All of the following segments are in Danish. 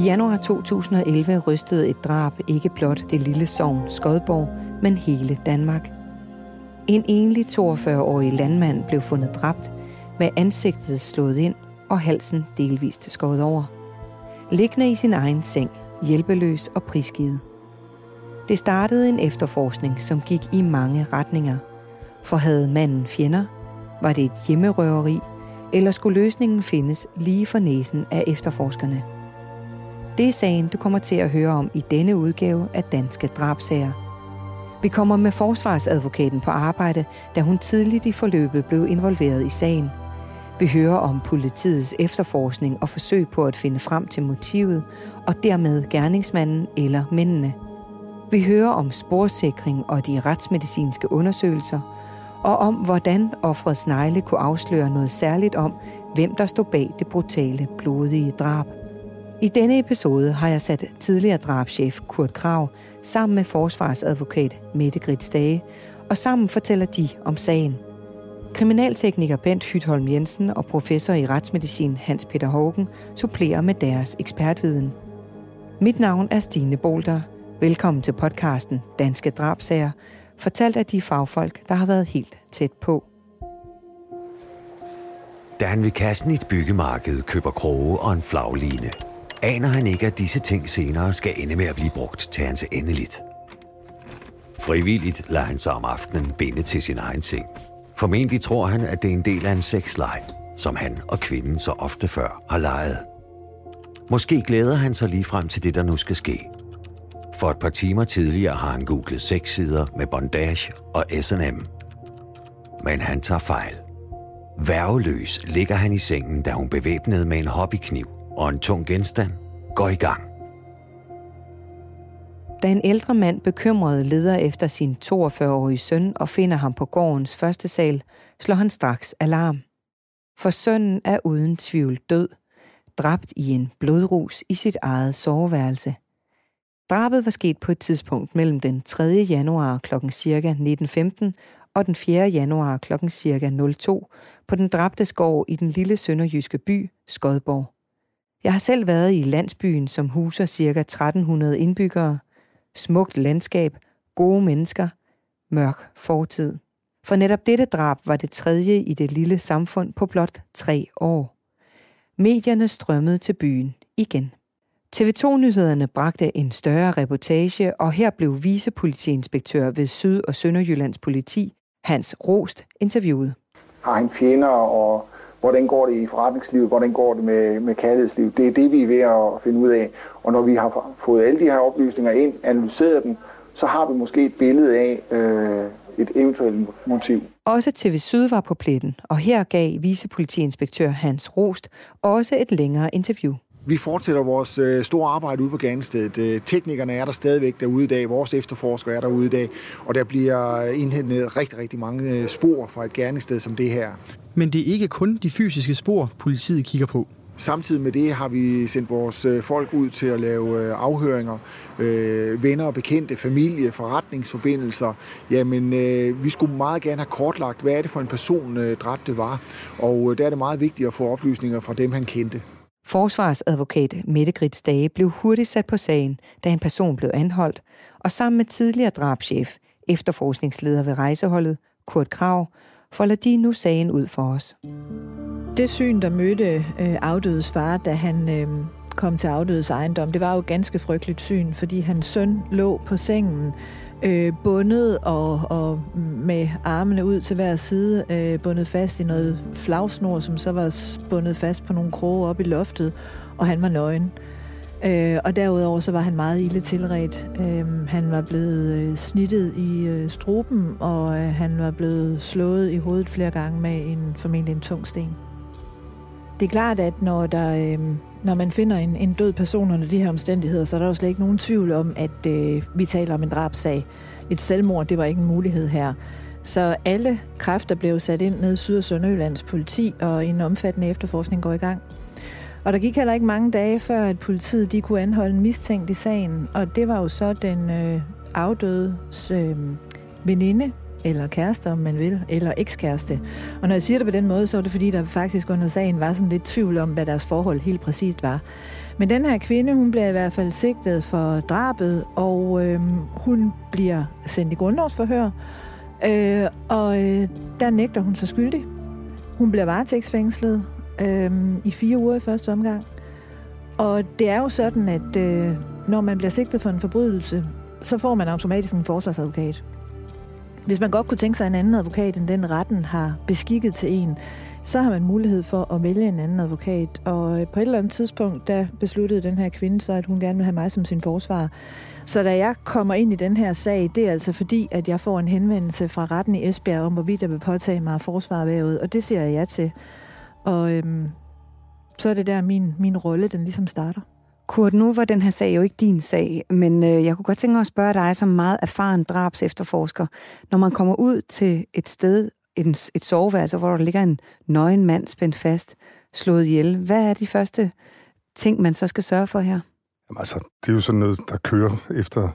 I januar 2011 rystede et drab ikke blot det lille sogn Skodborg, men hele Danmark. En enlig 42-årig landmand blev fundet dræbt, med ansigtet slået ind og halsen delvist skåret over. Liggende i sin egen seng, hjælpeløs og prisgivet. Det startede en efterforskning, som gik i mange retninger. For havde manden fjender? Var det et hjemmerøveri? Eller skulle løsningen findes lige for næsen af efterforskerne? Det er sagen, du kommer til at høre om i denne udgave af Danske Drabsager. Vi kommer med forsvarsadvokaten på arbejde, da hun tidligt i forløbet blev involveret i sagen. Vi hører om politiets efterforskning og forsøg på at finde frem til motivet, og dermed gerningsmanden eller mændene. Vi hører om sporsikring og de retsmedicinske undersøgelser, og om hvordan offrets negle kunne afsløre noget særligt om, hvem der stod bag det brutale, blodige drab. I denne episode har jeg sat tidligere drabschef Kurt Krav sammen med forsvarsadvokat Mette Grits Dage, og sammen fortæller de om sagen. Kriminaltekniker Bent Hytholm Jensen og professor i retsmedicin Hans Peter Hågen supplerer med deres ekspertviden. Mit navn er Stine Bolter. Velkommen til podcasten Danske Drabsager, fortalt af de fagfolk, der har været helt tæt på. Da han ved kassen i et byggemarked køber kroge og en flagline, aner han ikke, at disse ting senere skal ende med at blive brugt til hans endeligt. Frivilligt lader han sig om aftenen binde til sin egen seng. Formentlig tror han, at det er en del af en sexleg, som han og kvinden så ofte før har leget. Måske glæder han sig lige frem til det, der nu skal ske. For et par timer tidligere har han googlet sexsider med bondage og S&M. Men han tager fejl. Værveløs ligger han i sengen, da hun bevæbnet med en hobbykniv og en tung genstand går i gang. Da en ældre mand bekymret leder efter sin 42-årige søn og finder ham på gårdens første sal, slår han straks alarm. For sønnen er uden tvivl død, dræbt i en blodrus i sit eget soveværelse. Drabet var sket på et tidspunkt mellem den 3. januar kl. ca. 19.15 og den 4. januar kl. ca. 02 på den dræbte skov i den lille sønderjyske by Skodborg. Jeg har selv været i landsbyen, som huser ca. 1300 indbyggere. Smukt landskab, gode mennesker, mørk fortid. For netop dette drab var det tredje i det lille samfund på blot tre år. Medierne strømmede til byen igen. TV2-nyhederne bragte en større reportage, og her blev vicepolitiinspektør ved Syd- og Sønderjyllands politi, Hans Rost, interviewet. Har han fjender, og hvordan går det i forretningslivet, hvordan går det med, med kærlighedslivet. Det er det, vi er ved at finde ud af. Og når vi har fået alle de her oplysninger ind, analyseret dem, så har vi måske et billede af øh, et eventuelt motiv. Også TV Syd var på pletten, og her gav vicepolitiinspektør Hans Rost også et længere interview. Vi fortsætter vores øh, store arbejde ude på Ganestedet. Øh, teknikerne er der stadigvæk derude i dag, vores efterforskere er derude i dag, og der bliver indhentet rigtig, rigtig mange øh, spor fra et gerningssted som det her. Men det er ikke kun de fysiske spor, politiet kigger på. Samtidig med det har vi sendt vores folk ud til at lave afhøringer, øh, venner og bekendte, familie, forretningsforbindelser. Jamen, øh, vi skulle meget gerne have kortlagt, hvad er det for en person, øh, dræbte var. Og der er det meget vigtigt at få oplysninger fra dem, han kendte. Forsvarsadvokat Mette Grits Dage blev hurtigt sat på sagen, da en person blev anholdt, og sammen med tidligere drabschef, efterforskningsleder ved rejseholdet, Kurt Krav, folder de nu sagen ud for os. Det syn, der mødte øh, afdødes far, da han øh, kom til afdødes ejendom, det var jo ganske frygteligt syn, fordi hans søn lå på sengen, øh, bundet og, og med armene ud til hver side, øh, bundet fast i noget flagsnor, som så var bundet fast på nogle kroge op i loftet, og han var nøgen. Øh, og derudover så var han meget ille tilret. Øh, han var blevet øh, snittet i øh, struben, og øh, han var blevet slået i hovedet flere gange med en formentlig en tung sten. Det er klart, at når, der, øh, når man finder en, en død person under de her omstændigheder, så er der jo slet ikke nogen tvivl om, at øh, vi taler om en drabsag. Et selvmord, det var ikke en mulighed her. Så alle kræfter blev sat ind ned Syd- og Sønderjyllands politi, og en omfattende efterforskning går i gang. Og der gik heller ikke mange dage, før at politiet de kunne anholde en mistænkt i sagen, og det var jo så den øh, afdødes øh, veninde, eller kæreste, om man vil, eller ekskæreste. Og når jeg siger det på den måde, så er det fordi, der faktisk under sagen var sådan lidt tvivl om, hvad deres forhold helt præcist var. Men den her kvinde, hun bliver i hvert fald sigtet for drabet, og øh, hun bliver sendt i grundlovsforhør, øh, og øh, der nægter hun sig skyldig. Hun bliver varetægtsfængslet øh, i fire uger i første omgang. Og det er jo sådan, at øh, når man bliver sigtet for en forbrydelse, så får man automatisk en forsvarsadvokat. Hvis man godt kunne tænke sig en anden advokat, end den retten har beskikket til en, så har man mulighed for at vælge en anden advokat. Og øh, på et eller andet tidspunkt, der besluttede den her kvinde så, at hun gerne vil have mig som sin forsvar. Så da jeg kommer ind i den her sag, det er altså fordi, at jeg får en henvendelse fra retten i Esbjerg om, hvorvidt jeg vil påtage mig forsvarværet, og det siger jeg ja til. Og øhm, så er det der, min, min rolle, den ligesom starter. Kurt, nu var den her sag jo ikke din sag, men øh, jeg kunne godt tænke mig at spørge dig som meget erfaren drabs efterforsker. Når man kommer ud til et sted, et, et soveværelse, hvor der ligger en nøgen mand spændt fast, slået ihjel, hvad er de første ting, man så skal sørge for her? Jamen, altså, det er jo sådan noget, der kører efter,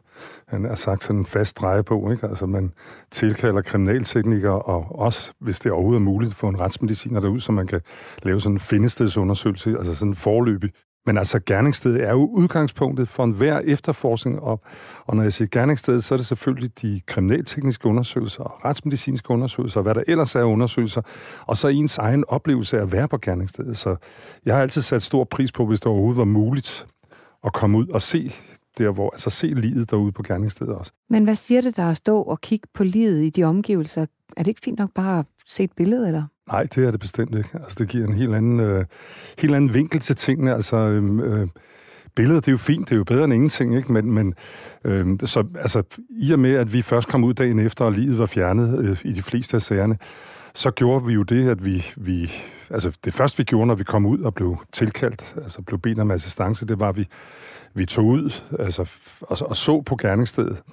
han er sagt, sådan en fast dreje på, ikke? Altså, man tilkalder kriminalteknikere, og også, hvis det overhovedet er muligt, få en retsmediciner derud, så man kan lave sådan en findestedsundersøgelse, altså sådan en forløbig men altså, gerningsstedet er jo udgangspunktet for enhver efterforskning, og, og når jeg siger gerningsstedet, så er det selvfølgelig de kriminaltekniske undersøgelser og retsmedicinske undersøgelser, og hvad der ellers er undersøgelser, og så ens egen oplevelse af at være på gerningsstedet. Så jeg har altid sat stor pris på, hvis det overhovedet var muligt at komme ud og se der, hvor, altså se livet derude på gerningsstedet også. Men hvad siger det der at stå og kigge på livet i de omgivelser? Er det ikke fint nok bare at se et billede, eller? Nej, det er det bestemt ikke. Altså, det giver en helt anden, øh, helt anden vinkel til tingene. Altså, øhm, øh, billeder, det er jo fint, det er jo bedre end ingenting, ikke? Men, men øh, så, altså, i og med, at vi først kom ud dagen efter, og livet var fjernet øh, i de fleste af sagerne, så gjorde vi jo det, at vi, vi altså det første vi gjorde, når vi kom ud og blev tilkaldt, altså blev bedt om assistance, det var, at vi, vi tog ud altså, og, og så på gerningsstedet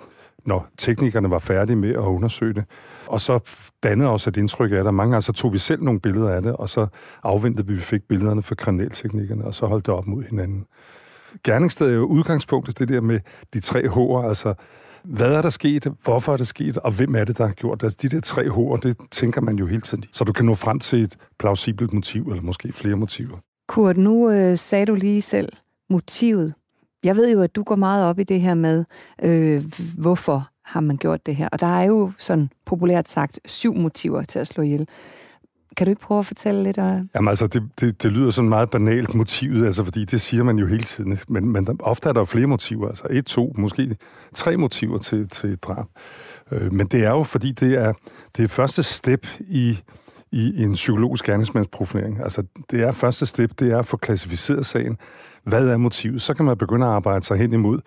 når teknikerne var færdige med at undersøge det. Og så dannede også et indtryk af det. Mange gange så tog vi selv nogle billeder af det, og så afventede vi, at vi fik billederne fra kriminalteknikerne, og så holdt det op mod hinanden. Gerningsstedet er jo udgangspunktet, det der med de tre H'er, altså hvad er der sket, hvorfor er det sket, og hvem er det, der har gjort det? Altså, de der tre H'er, det tænker man jo hele tiden. Så du kan nå frem til et plausibelt motiv, eller måske flere motiver. Kurt, nu øh, sagde du lige selv motivet. Jeg ved jo, at du går meget op i det her med, øh, hvorfor har man gjort det her. Og der er jo sådan populært sagt syv motiver til at slå ihjel. Kan du ikke prøve at fortælle lidt? af... Jamen altså, det, det, det lyder sådan meget banalt motivet, altså fordi det siger man jo hele tiden. Men, men ofte er der jo flere motiver, altså et, to, måske tre motiver til, til et drab. Øh, men det er jo, fordi det er det er første step i, i en psykologisk gerningsmandsprofilering. Altså, det er første step, det er at få klassificeret sagen. Hvad er motivet? Så kan man begynde at arbejde sig hen imod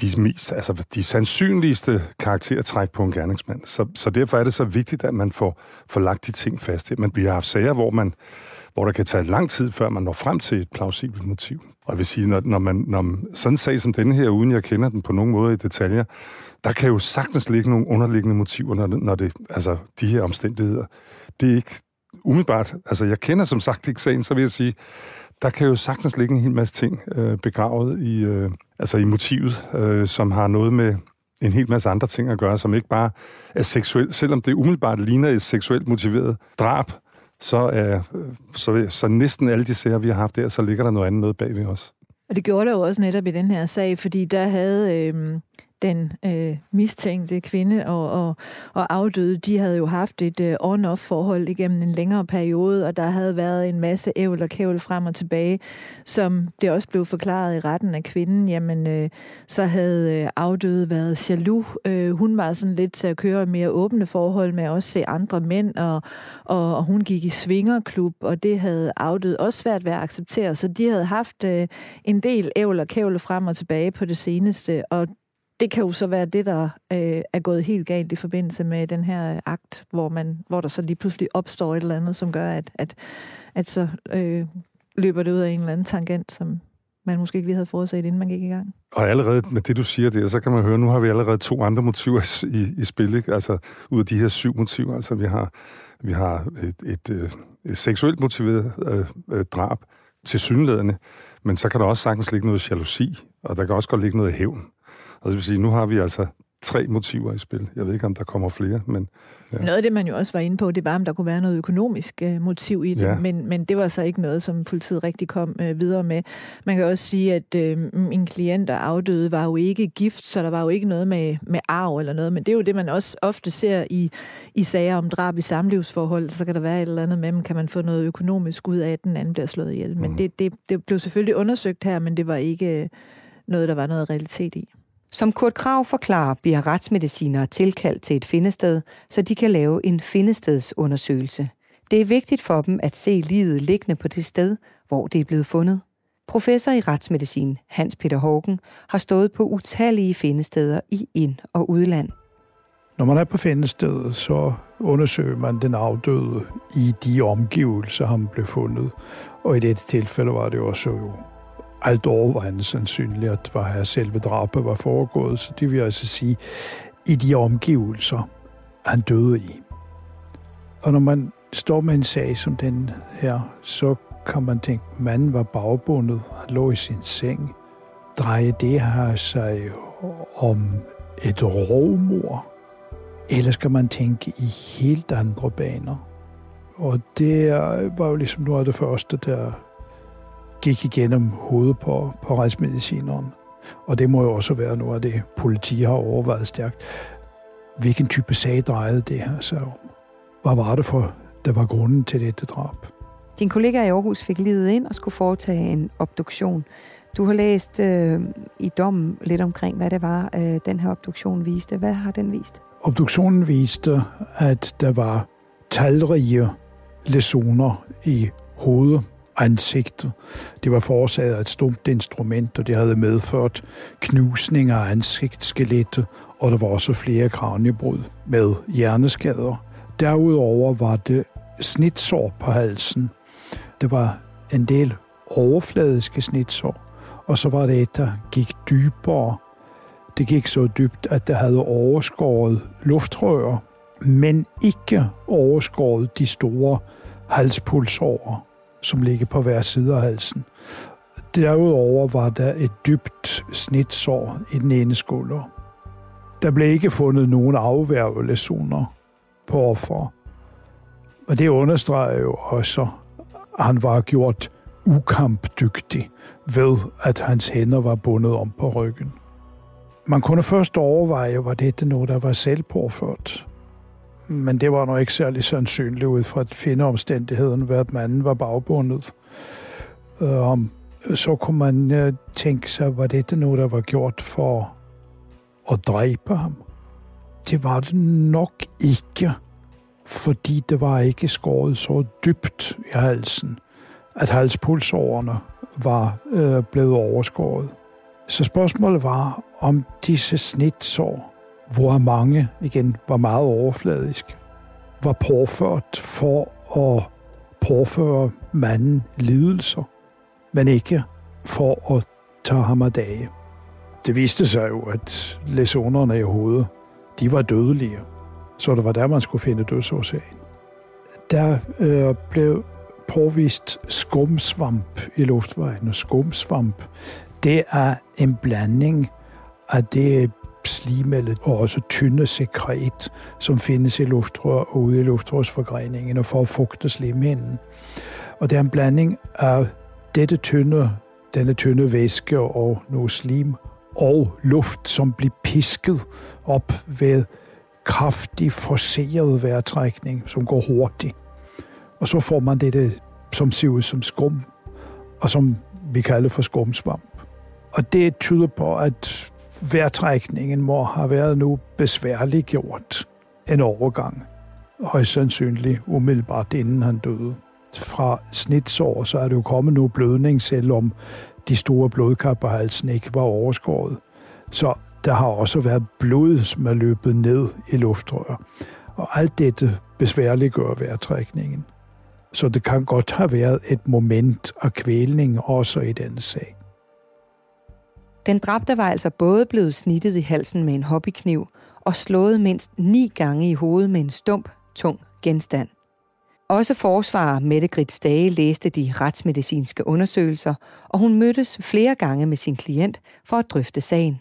de, mest, altså de sandsynligste karaktertræk på en gerningsmand. Så, så derfor er det så vigtigt, at man får, får lagt de ting fast. Men vi har haft sager, hvor, man, hvor der kan tage lang tid, før man når frem til et plausibelt motiv. Og jeg vil sige, når, når man når sådan en sag som denne her, uden jeg kender den på nogen måde i detaljer, der kan jo sagtens ligge nogle underliggende motiver, når det, når det altså de her omstændigheder. Det er ikke umiddelbart, altså jeg kender som sagt ikke sagen, så vil jeg sige, der kan jo sagtens ligge en hel masse ting øh, begravet i, øh, altså i motivet, øh, som har noget med en hel masse andre ting at gøre, som ikke bare er seksuelt. Selvom det umiddelbart ligner et seksuelt motiveret drab, så er øh, så, så næsten alle de sager, vi har haft der, så ligger der noget andet noget bagved os. Og det gjorde der jo også netop i den her sag, fordi der havde øh, den øh, mistænkte kvinde og, og, og afdøde, de havde jo haft et øh, on-off-forhold igennem en længere periode, og der havde været en masse ævl og kævl frem og tilbage, som det også blev forklaret i retten af kvinden, jamen øh, så havde øh, afdøde været jaloux. Øh, hun var sådan lidt til at køre mere åbne forhold med at også se andre mænd, og, og, og hun gik i svingerklub, og det havde afdøde også svært ved at acceptere, så de havde haft øh, en del ævl og kævl frem og tilbage på det seneste, og det kan jo så være det, der øh, er gået helt galt i forbindelse med den her øh, akt, hvor, man, hvor der så lige pludselig opstår et eller andet, som gør, at, at, at så øh, løber det ud af en eller anden tangent, som man måske ikke lige havde forudset, inden man gik i gang. Og allerede med det, du siger der, så kan man høre, nu har vi allerede to andre motiver i, i spil, ikke? altså ud af de her syv motiver. Altså vi har, vi har et, et, et, et seksuelt motiveret øh, øh, drab til synlædende, men så kan der også sagtens ligge noget jalousi, og der kan også godt ligge noget hævn. Og det vil sige, nu har vi altså tre motiver i spil. Jeg ved ikke, om der kommer flere, men... Ja. Noget af det, man jo også var inde på, det var, om der kunne være noget økonomisk uh, motiv i det, ja. men, men det var så ikke noget, som politiet rigtig kom uh, videre med. Man kan også sige, at uh, min klient, der afdøde, var jo ikke gift, så der var jo ikke noget med, med arv eller noget, men det er jo det, man også ofte ser i, i sager om drab i samlivsforhold. Så kan der være et eller andet med, kan man få noget økonomisk ud af, at den anden bliver slået ihjel. Men mm. det, det, det blev selvfølgelig undersøgt her, men det var ikke noget, der var noget realitet i. Som Kurt Krav forklarer, bliver retsmedicinere tilkaldt til et findested, så de kan lave en findestedsundersøgelse. Det er vigtigt for dem at se livet liggende på det sted, hvor det er blevet fundet. Professor i retsmedicin Hans Peter Hågen har stået på utallige findesteder i ind- og udland. Når man er på findestedet, så undersøger man den afdøde i de omgivelser, han blev fundet. Og i dette tilfælde var det også jo alt overvejende sandsynligt, at var her selve drabet var foregået. Så det vil altså sige, i de omgivelser, han døde i. Og når man står med en sag som den her, så kan man tænke, at manden var bagbundet, han lå i sin seng. Drejer det her sig om et rovmor? Eller skal man tænke i helt andre baner? Og det var jo ligesom noget af det første, der gik igennem hovedet på, på retsmedicineren. Og det må jo også være noget af det, politi har overvejet stærkt. Hvilken type sag drejede det her sig om? Hvad var det for, der var grunden til dette drab? Din kollega i Aarhus fik livet ind og skulle foretage en obduktion. Du har læst øh, i dommen lidt omkring, hvad det var, øh, den her obduktion viste. Hvad har den vist? Obduktionen viste, at der var talrige lesioner i hovedet ansigtet. Det var forårsaget af et stumt instrument, og det havde medført knusninger af ansigtsskelettet, og der var også flere kraniebrud med hjerneskader. Derudover var det snitsår på halsen. Det var en del overfladiske snitsår, og så var det et, der gik dybere. Det gik så dybt, at det havde overskåret luftrør, men ikke overskåret de store halspulsårer som ligger på hver side af halsen. Derudover var der et dybt snitsår i den ene skulder. Der blev ikke fundet nogen afværgelesioner på offer. Og det understreger jo også, at han var gjort ukampdygtig ved, at hans hænder var bundet om på ryggen. Man kunne først overveje, var dette noget, der var selvpåført men det var nok ikke særlig sandsynligt ud fra at finde omstændigheden, hvad manden var bagbundet. Um, øh, så kunne man uh, tænke sig, var det noget, der var gjort for at dræbe ham? Det var det nok ikke, fordi det var ikke skåret så dybt i halsen, at halspulsårene var uh, blevet overskåret. Så spørgsmålet var, om disse snitsår hvor mange, igen, var meget overfladisk, var påført for at påføre manden lidelser, men ikke for at tage ham af dage. Det viste sig jo, at læsonerne i hovedet, de var dødelige, så det var der, man skulle finde dødsårsagen. Der øh, blev påvist skumsvamp i luftvejen, og skumsvamp, det er en blanding af det slimellet og også tynde sekret, som findes i luftrør og ude i luftrørsforgreningerne for at fugte slimhinden. Og det er en blanding af dette tynde, denne tynde væske og noget slim og luft, som bliver pisket op ved kraftig forceret vejrtrækning, som går hurtigt. Og så får man det, som ser ud som skum, og som vi kalder for skumsvamp. Og det tyder på, at vejrtrækningen må have været nu besværligt gjort en overgang. Højst sandsynligt umiddelbart inden han døde. Fra snitsår, så er det jo kommet nu blødning, selvom de store blodkar på halsen ikke var overskåret. Så der har også været blod, som er løbet ned i luftrør. Og alt dette besværliggør vejrtrækningen. Så det kan godt have været et moment af kvælning også i denne sag. Den dræbte var altså både blevet snittet i halsen med en hobbykniv og slået mindst ni gange i hovedet med en stump, tung genstand. Også forsvarer Mette Grits Dage læste de retsmedicinske undersøgelser, og hun mødtes flere gange med sin klient for at drøfte sagen.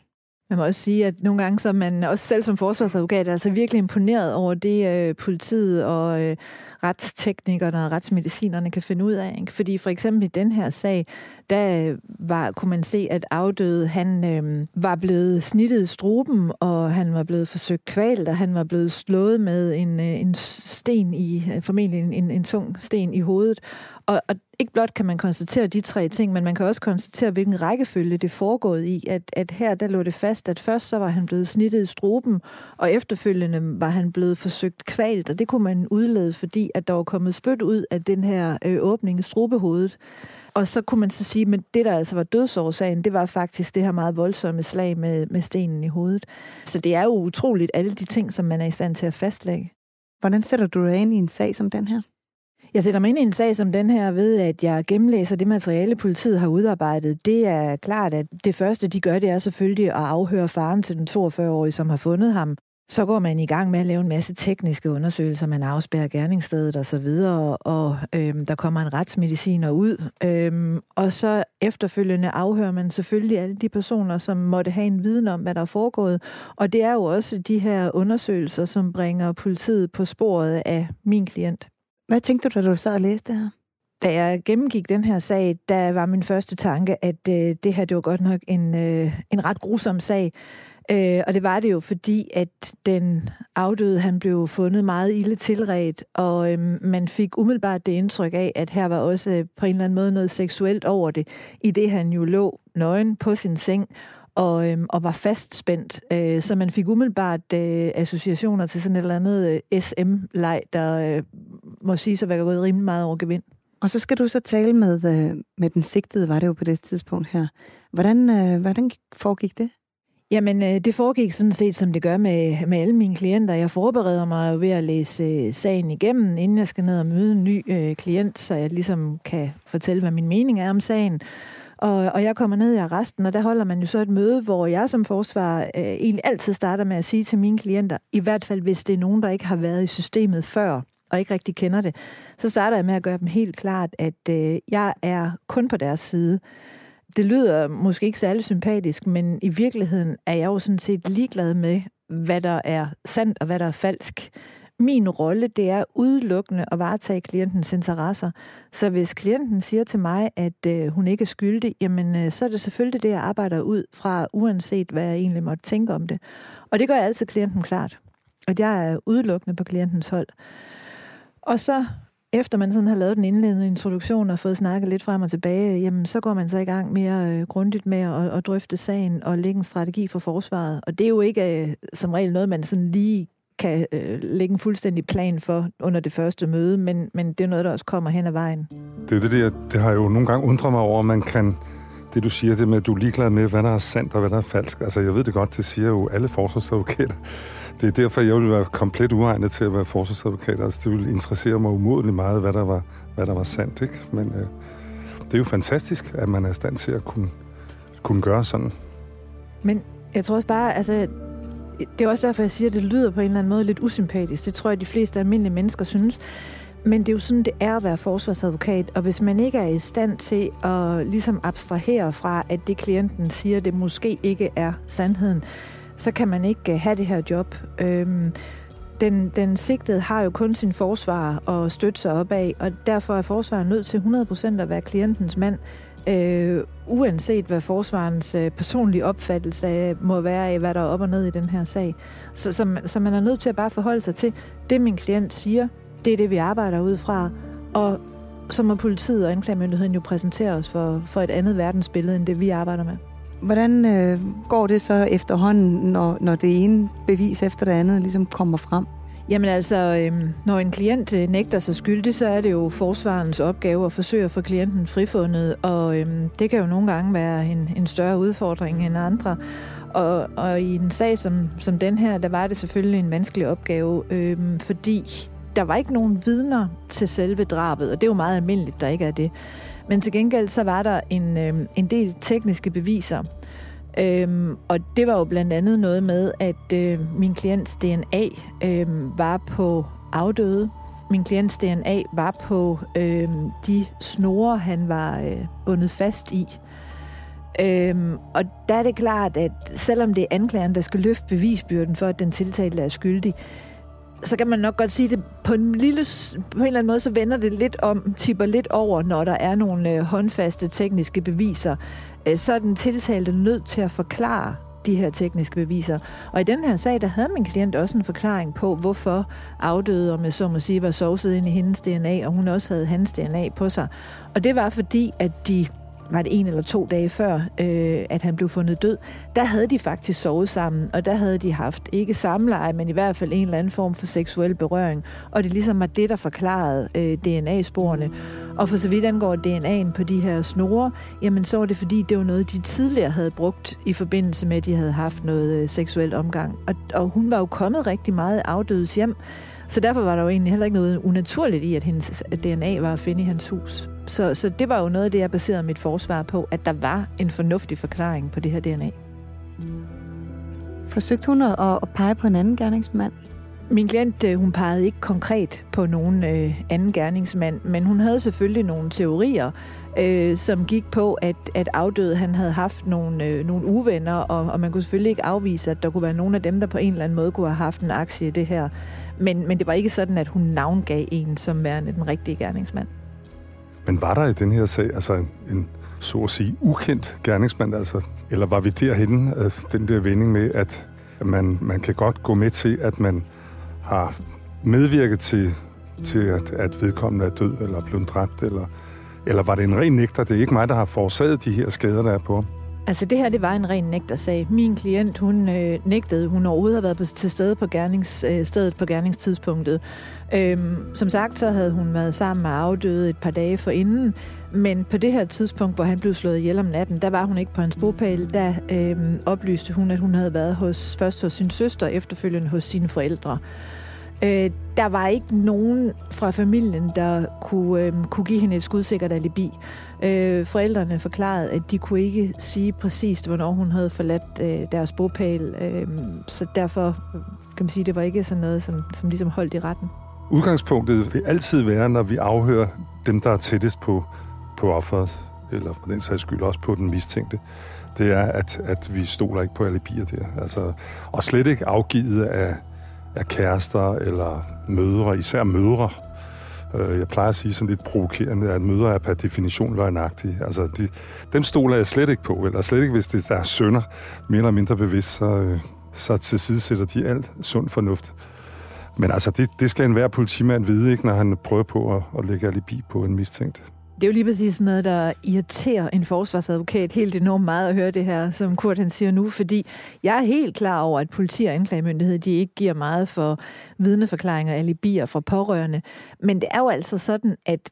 Man må også sige, at nogle gange så er man også selv som forsvarsadvokat altså virkelig imponeret over det, øh, politiet og øh, retsteknikerne og retsmedicinerne kan finde ud af. Ikke? Fordi for eksempel i den her sag, der øh, var, kunne man se, at afdøde, han øh, var blevet snittet i struben, og han var blevet forsøgt kvalt, og han var blevet slået med en, øh, en sten i, øh, formentlig en, en, en tung sten i hovedet. Og, og ikke blot kan man konstatere de tre ting, men man kan også konstatere, hvilken rækkefølge det foregået i. At, at her der lå det fast, at først så var han blevet snittet i struben, og efterfølgende var han blevet forsøgt kvalt, og det kunne man udlede, fordi at der var kommet spyt ud af den her øh, åbning i strubehovedet. Og så kunne man så sige, men det der altså var dødsårsagen, det var faktisk det her meget voldsomme slag med, med stenen i hovedet. Så det er jo utroligt alle de ting, som man er i stand til at fastlægge. Hvordan sætter du dig ind i en sag som den her? Jeg sætter mig ind i en sag som den her ved, at jeg gennemlæser det materiale, politiet har udarbejdet. Det er klart, at det første, de gør, det er selvfølgelig at afhøre faren til den 42-årige, som har fundet ham. Så går man i gang med at lave en masse tekniske undersøgelser. Man afspærrer gerningsstedet og så videre, og øhm, der kommer en retsmediciner ud. Øhm, og så efterfølgende afhører man selvfølgelig alle de personer, som måtte have en viden om, hvad der er foregået. Og det er jo også de her undersøgelser, som bringer politiet på sporet af min klient. Hvad tænkte du, da du sad og læste det her? Da jeg gennemgik den her sag, der var min første tanke, at øh, det her det var godt nok en, øh, en ret grusom sag. Øh, og det var det jo, fordi at den afdøde, han blev fundet meget ille tilret, og øh, man fik umiddelbart det indtryk af, at her var også på en eller anden måde noget seksuelt over det, i det han jo lå nøgen på sin seng, og, øhm, og var fastspændt. Øh, så man fik umiddelbart øh, associationer til sådan et eller andet øh, SM-leg, der øh, må sige sig at være gået rimelig meget over gevind. Og så skal du så tale med, øh, med den sigtede, var det jo på det tidspunkt her. Hvordan, øh, hvordan foregik det? Jamen, øh, det foregik sådan set, som det gør med, med alle mine klienter. Jeg forbereder mig ved at læse øh, sagen igennem, inden jeg skal ned og møde en ny øh, klient, så jeg ligesom kan fortælle, hvad min mening er om sagen. Og, og jeg kommer ned i arresten, og der holder man jo så et møde, hvor jeg som forsvar øh, egentlig altid starter med at sige til mine klienter, i hvert fald hvis det er nogen, der ikke har været i systemet før, og ikke rigtig kender det, så starter jeg med at gøre dem helt klart, at øh, jeg er kun på deres side. Det lyder måske ikke særlig sympatisk, men i virkeligheden er jeg jo sådan set ligeglad med, hvad der er sandt og hvad der er falsk. Min rolle, det er udelukkende at varetage klientens interesser. Så hvis klienten siger til mig, at øh, hun ikke er skyldig, jamen øh, så er det selvfølgelig det, jeg arbejder ud fra, uanset hvad jeg egentlig måtte tænke om det. Og det gør jeg altid klienten klart. At jeg er udelukkende på klientens hold. Og så efter man sådan har lavet den indledende introduktion og fået snakket lidt frem og tilbage, jamen så går man så i gang mere øh, grundigt med at, at drøfte sagen og lægge en strategi for forsvaret. Og det er jo ikke øh, som regel noget, man sådan lige kan øh, lægge en fuldstændig plan for under det første møde, men, men det er noget, der også kommer hen ad vejen. Det er det der, det har jo nogle gange undret mig over, man kan, det du siger, det med, at du er ligeglad med, hvad der er sandt og hvad der er falsk. Altså, jeg ved det godt, det siger jo alle forsvarsadvokater. Det er derfor, jeg vil være komplet uegnet til at være forsvarsadvokat. Altså, det vil interessere mig umådeligt meget, hvad der var, hvad der var sandt, ikke? Men øh, det er jo fantastisk, at man er i stand til at kunne, kunne gøre sådan. Men jeg tror også bare, altså, det er også derfor, jeg siger, at det lyder på en eller anden måde lidt usympatisk. Det tror jeg, de fleste almindelige mennesker synes. Men det er jo sådan, det er at være forsvarsadvokat, og hvis man ikke er i stand til at ligesom abstrahere fra, at det klienten siger, det måske ikke er sandheden, så kan man ikke øh, have det her job. Øhm, den, den sigtede har jo kun sin forsvar at støtte sig op af, og derfor er forsvaret nødt til 100% at være klientens mand øh, uanset hvad forsvarens øh, personlige opfattelse af, må være af, hvad der er op og ned i den her sag. Så, så, så man er nødt til at bare forholde sig til, det min klient siger, det er det, vi arbejder ud fra, og så må politiet og anklagemyndigheden jo præsentere os for, for et andet verdensbillede, end det vi arbejder med. Hvordan øh, går det så efterhånden, når, når det ene bevis efter det andet ligesom kommer frem? Jamen altså, øhm, når en klient øh, nægter sig skyldig, så er det jo forsvarens opgave at forsøge at få klienten frifundet, og øhm, det kan jo nogle gange være en, en større udfordring end andre. Og, og i en sag som, som den her, der var det selvfølgelig en vanskelig opgave, øhm, fordi der var ikke nogen vidner til selve drabet, og det er jo meget almindeligt, der ikke er det. Men til gengæld så var der en, øh, en del tekniske beviser, Øhm, og det var jo blandt andet noget med, at øh, min klients DNA øh, var på afdøde. Min klients DNA var på øh, de snore, han var øh, bundet fast i. Øhm, og der er det klart, at selvom det er anklageren, der skal løfte bevisbyrden for, at den tiltalte er skyldig, så kan man nok godt sige det på en lille, på en eller anden måde, så vender det lidt om, tipper lidt over, når der er nogle øh, håndfaste tekniske beviser. Øh, så er den tiltalte nødt til at forklare de her tekniske beviser. Og i den her sag, der havde min klient også en forklaring på, hvorfor afdøde, om jeg så må sige, var sovset ind i hendes DNA, og hun også havde hans DNA på sig. Og det var fordi, at de var det en eller to dage før, øh, at han blev fundet død, der havde de faktisk sovet sammen, og der havde de haft ikke samleje, men i hvert fald en eller anden form for seksuel berøring. Og det ligesom var det, der forklarede øh, DNA-sporene. Og for så vidt angår DNA'en på de her snore, jamen så var det fordi, det var noget, de tidligere havde brugt i forbindelse med, at de havde haft noget øh, seksuel omgang. Og, og hun var jo kommet rigtig meget afdødes hjem, så derfor var der jo egentlig heller ikke noget unaturligt i, at hendes DNA var at finde i hans hus. Så, så det var jo noget af det, jeg baserede mit forsvar på, at der var en fornuftig forklaring på det her DNA. Forsøgte hun at, at pege på en anden gerningsmand? Min klient, øh, hun pegede ikke konkret på nogen øh, anden gerningsmand, men hun havde selvfølgelig nogle teorier, øh, som gik på, at, at afdøde han havde haft nogle, øh, nogle uvenner, og, og man kunne selvfølgelig ikke afvise, at der kunne være nogen af dem, der på en eller anden måde kunne have haft en aktie i det her. Men, men det var ikke sådan, at hun navngav en som værende den rigtige gerningsmand. Men var der i den her sag altså en, en så at sige, ukendt gerningsmand, altså, eller var vi derhenne, altså, den der vending med, at man, man kan godt gå med til, at man har medvirket til, til at, at vedkommende er død, eller blevet dræbt, eller, eller var det en ren nægter? Det er ikke mig, der har forårsaget de her skader, der er på ham. Altså det her, det var en ren nægtersag. Min klient, hun øh, nægtede, hun overhovedet har været på, til stede på gerningsstedet øh, på gerningstidspunktet. Øhm, som sagt, så havde hun været sammen med afdøde et par dage forinden, men på det her tidspunkt, hvor han blev slået ihjel om natten, der var hun ikke på hans bopæl. Der øhm, oplyste hun, at hun havde været hos, først hos sin søster, efterfølgende hos sine forældre. Øh, der var ikke nogen fra familien, der kunne, øh, kunne give hende et skudsikkert alibi. Øh, forældrene forklarede, at de kunne ikke sige præcist, hvornår hun havde forladt øh, deres bopæl. Øh, så derfor kan man sige, det var ikke sådan noget, som, som ligesom holdt i retten. Udgangspunktet vil altid være, når vi afhører dem, der er tættest på, på offeret, eller for den sags skyld også på den mistænkte, det er, at, at vi stoler ikke på alibier der. Altså, og slet ikke afgivet af er kærester eller mødre, især mødre. Øh, jeg plejer at sige sådan lidt provokerende, at mødre er per definition løgnagtige. Altså, de, dem stoler jeg slet ikke på, eller slet ikke, hvis det er sønner, mere eller mindre bevidst, så, øh, så tilsidesætter de alt sund fornuft. Men altså, det, det skal enhver politimand vide, ikke, når han prøver på at, at lægge alibi på en mistænkt. Det er jo lige præcis noget, der irriterer en forsvarsadvokat helt enormt meget at høre det her, som Kurt han siger nu, fordi jeg er helt klar over, at politi og anklagemyndighed, de ikke giver meget for vidneforklaringer alibier fra pårørende. Men det er jo altså sådan, at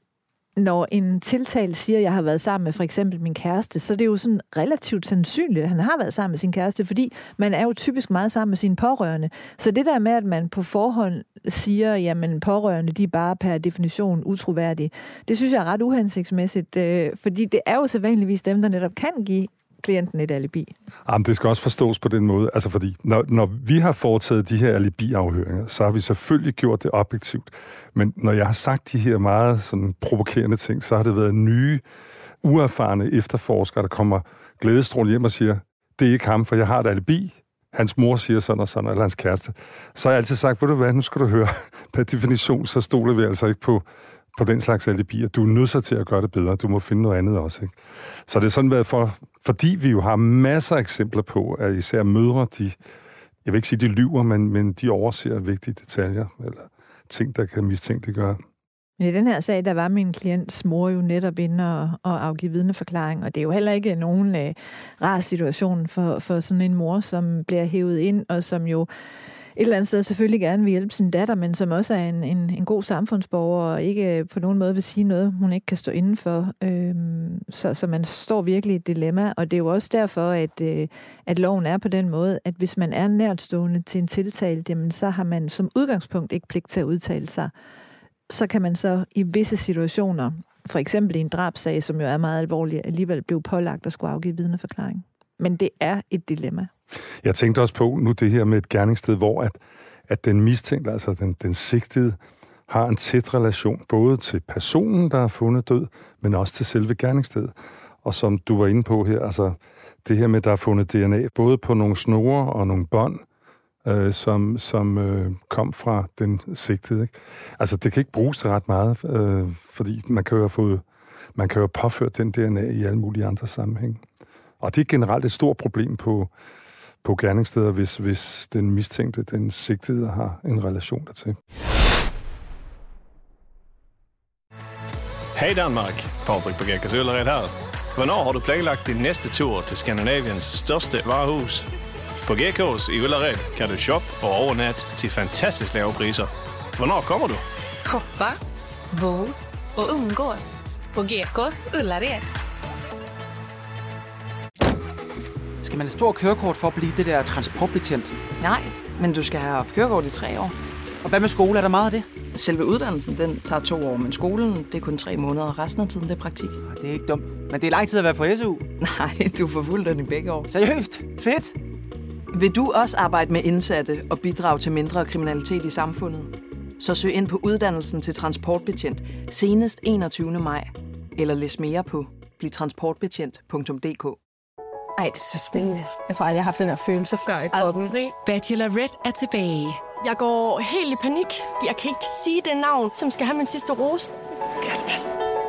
når en tiltal siger, at jeg har været sammen med for eksempel min kæreste, så det er jo sådan relativt sandsynligt, at han har været sammen med sin kæreste, fordi man er jo typisk meget sammen med sine pårørende. Så det der med, at man på forhånd siger, jamen pårørende, de er bare per definition utroværdige, det synes jeg er ret uhensigtsmæssigt, øh, fordi det er jo sædvanligvis dem, der netop kan give klienten et alibi. Jamen, det skal også forstås på den måde, altså fordi, når, når vi har foretaget de her alibi-afhøringer, så har vi selvfølgelig gjort det objektivt. Men når jeg har sagt de her meget sådan provokerende ting, så har det været nye, uerfarne efterforskere, der kommer glædestrål hjem og siger, det er ikke ham, for jeg har et alibi. Hans mor siger sådan og sådan, eller hans kæreste. Så har jeg altid sagt, ved du hvad, nu skal du høre, per definition, så stoler vi altså ikke på, på den slags alibier. Du er nødt til at gøre det bedre. Du må finde noget andet også. Ikke? Så det er sådan været for, fordi vi jo har masser af eksempler på, at især mødre, de, jeg vil ikke sige, de lyver, men, men de overser vigtige detaljer, eller ting, der kan mistænkeliggøre. Men i den her sag, der var min klients mor jo netop inde og, og afgive vidneforklaring, og det er jo heller ikke nogen øh, rar situation for, for sådan en mor, som bliver hævet ind, og som jo et eller andet sted selvfølgelig gerne vil hjælpe sin datter, men som også er en, en, en god samfundsborger, og ikke på nogen måde vil sige noget, hun ikke kan stå inden for. Øhm, så, så man står virkelig i et dilemma, og det er jo også derfor, at, øh, at loven er på den måde, at hvis man er nærtstående til en tiltalt, jamen så har man som udgangspunkt ikke pligt til at udtale sig. Så kan man så i visse situationer, for eksempel i en drabsag, som jo er meget alvorlig, alligevel blive pålagt at skulle afgive vidneforklaring. Men det er et dilemma. Jeg tænkte også på nu det her med et gerningssted, hvor at, at den mistænkte, altså den, den sigtede, har en tæt relation både til personen, der er fundet død, men også til selve gerningsstedet. Og som du var inde på her, altså det her med, at der er fundet DNA, både på nogle snore og nogle bånd, øh, som, som øh, kom fra den sigtede. Ikke? Altså, det kan ikke bruges til ret meget, øh, fordi man kan jo have fået, man kan jo have påført den DNA i alle mulige andre sammenhæng. Og det er generelt et stort problem på, på gerningssteder, hvis, hvis den mistænkte, den sigtede, har en relation dertil. Hej Danmark, Patrick på Gekkas Øllered her. Hvornår har du planlagt din næste tur til Skandinaviens største varehus? På Gekås i Ullared kan du shoppe og overnatte til fantastisk lave priser. Hvornår kommer du? Shoppa, bo och umgås på Gekås Ullared. Skal man have stor kørekort for at blive det der transportbetjent? Nej, men du skal have haft kørekort i tre år. Og hvad med skole? Er der meget af det? Selve uddannelsen, den tager to år, men skolen, det er kun tre måneder, og resten af tiden, det er praktik. Det er ikke dumt. Men det er lang tid at være på SU. Nej, du får fuld den i begge år. Seriøst? Fedt! Vil du også arbejde med indsatte og bidrage til mindre kriminalitet i samfundet? Så søg ind på uddannelsen til transportbetjent senest 21. maj. Eller læs mere på blivtransportbetjent.dk. Ej, det er så spændende. Jeg tror aldrig, jeg har haft den her følelse før i kroppen. Bachelorette er tilbage. Jeg går helt i panik. Jeg kan ikke sige det navn, som skal have min sidste rose.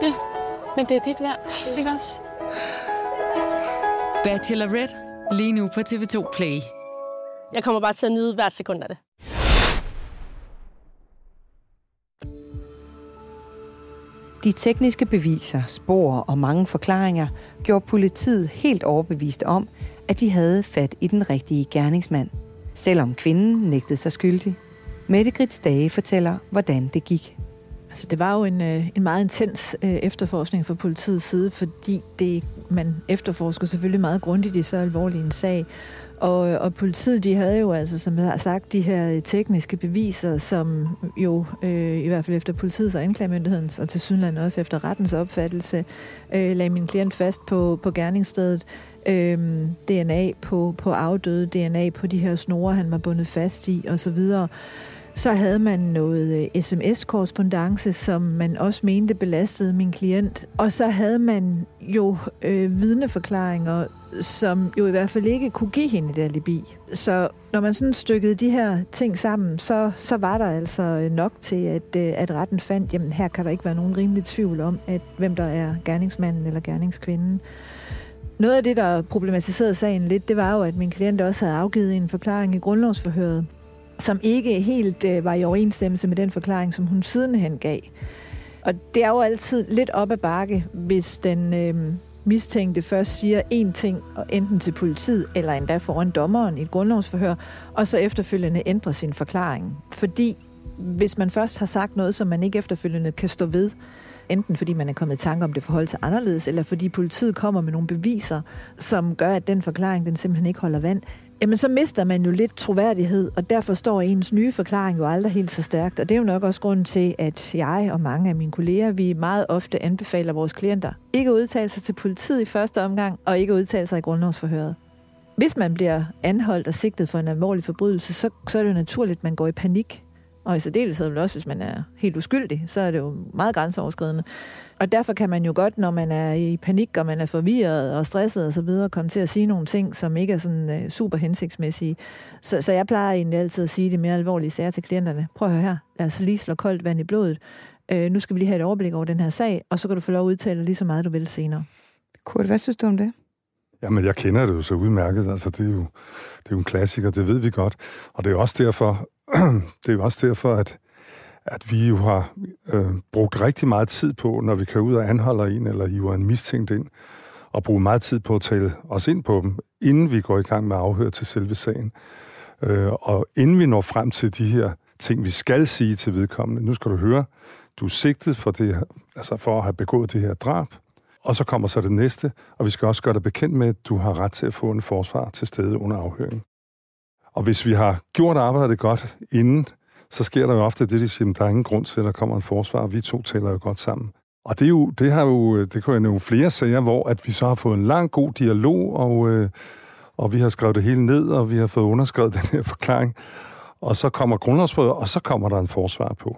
Ja, men det er dit værd. Ikke også? Bachelorette. Lige nu på TV2 Play. Jeg kommer bare til at nyde hvert sekund af det. De tekniske beviser, spor og mange forklaringer gjorde politiet helt overbevist om, at de havde fat i den rigtige gerningsmand, selvom kvinden nægtede sig skyldig. Mette Grits Dage fortæller, hvordan det gik. Altså, det var jo en, øh, en meget intens øh, efterforskning fra politiets side, fordi det, man efterforsker selvfølgelig meget grundigt i så alvorlig en sag. Og, og politiet, de havde jo altså, som jeg har sagt, de her øh, tekniske beviser, som jo, øh, i hvert fald efter politiets og anklagemyndighedens, og til Sydland også efter rettens opfattelse, øh, lagde min klient fast på, på gerningsstedet. Øh, DNA på, på afdøde, DNA på de her snore, han var bundet fast i, osv., så havde man noget øh, sms-korrespondence, som man også mente belastede min klient. Og så havde man jo øh, vidneforklaringer, som jo i hvert fald ikke kunne give hende et alibi. Så når man sådan stykkede de her ting sammen, så, så var der altså øh, nok til, at, øh, at retten fandt, jamen her kan der ikke være nogen rimelig tvivl om, at hvem der er gerningsmanden eller gerningskvinden. Noget af det, der problematiserede sagen lidt, det var jo, at min klient også havde afgivet en forklaring i grundlovsforhøret, som ikke helt øh, var i overensstemmelse med den forklaring, som hun sidenhen gav. Og det er jo altid lidt op ad bakke, hvis den øh, mistænkte først siger én ting, og enten til politiet eller endda foran dommeren i et grundlovsforhør, og så efterfølgende ændrer sin forklaring. Fordi hvis man først har sagt noget, som man ikke efterfølgende kan stå ved, enten fordi man er kommet i tanke om det forhold til anderledes, eller fordi politiet kommer med nogle beviser, som gør, at den forklaring den simpelthen ikke holder vand, jamen så mister man jo lidt troværdighed, og derfor står ens nye forklaring jo aldrig helt så stærkt. Og det er jo nok også grunden til, at jeg og mange af mine kolleger, vi meget ofte anbefaler vores klienter ikke at udtale sig til politiet i første omgang, og ikke at udtale sig i grundlovsforhøret. Hvis man bliver anholdt og sigtet for en alvorlig forbrydelse, så, så er det jo naturligt, at man går i panik. Og i særdeleshed vel også, hvis man er helt uskyldig, så er det jo meget grænseoverskridende. Og derfor kan man jo godt, når man er i panik, og man er forvirret og stresset og så videre, komme til at sige nogle ting, som ikke er sådan uh, super hensigtsmæssige. Så, så jeg plejer egentlig altid at sige det mere alvorlige sager til klienterne. Prøv at høre her, lad os lige slå koldt vand i blodet. Uh, nu skal vi lige have et overblik over den her sag, og så kan du få lov at udtale lige så meget, du vil senere. Kurt, hvad synes du om det? Jamen, jeg kender det jo så udmærket. Altså, det er jo, det er jo en klassiker, det ved vi godt. Og det er også derfor, det er jo også derfor, at, at vi jo har øh, brugt rigtig meget tid på, når vi kører ud og anholder en, eller hiver en mistænkt ind, og bruge meget tid på at tale os ind på dem, inden vi går i gang med at afhøre til selve sagen. Øh, og inden vi når frem til de her ting, vi skal sige til vedkommende. Nu skal du høre, du er sigtet for, det her, altså for at have begået det her drab, og så kommer så det næste, og vi skal også gøre dig bekendt med, at du har ret til at få en forsvar til stede under afhøringen. Og hvis vi har gjort arbejdet godt inden, så sker der jo ofte det, de siger, at der er ingen grund til, at der kommer en forsvar. Vi to taler jo godt sammen. Og det, er jo, det har jo, det kunne jeg nogle flere sager, hvor at vi så har fået en lang, god dialog, og, øh, og vi har skrevet det hele ned, og vi har fået underskrevet den her forklaring. Og så kommer grundlovsforhøret, og så kommer der en forsvar på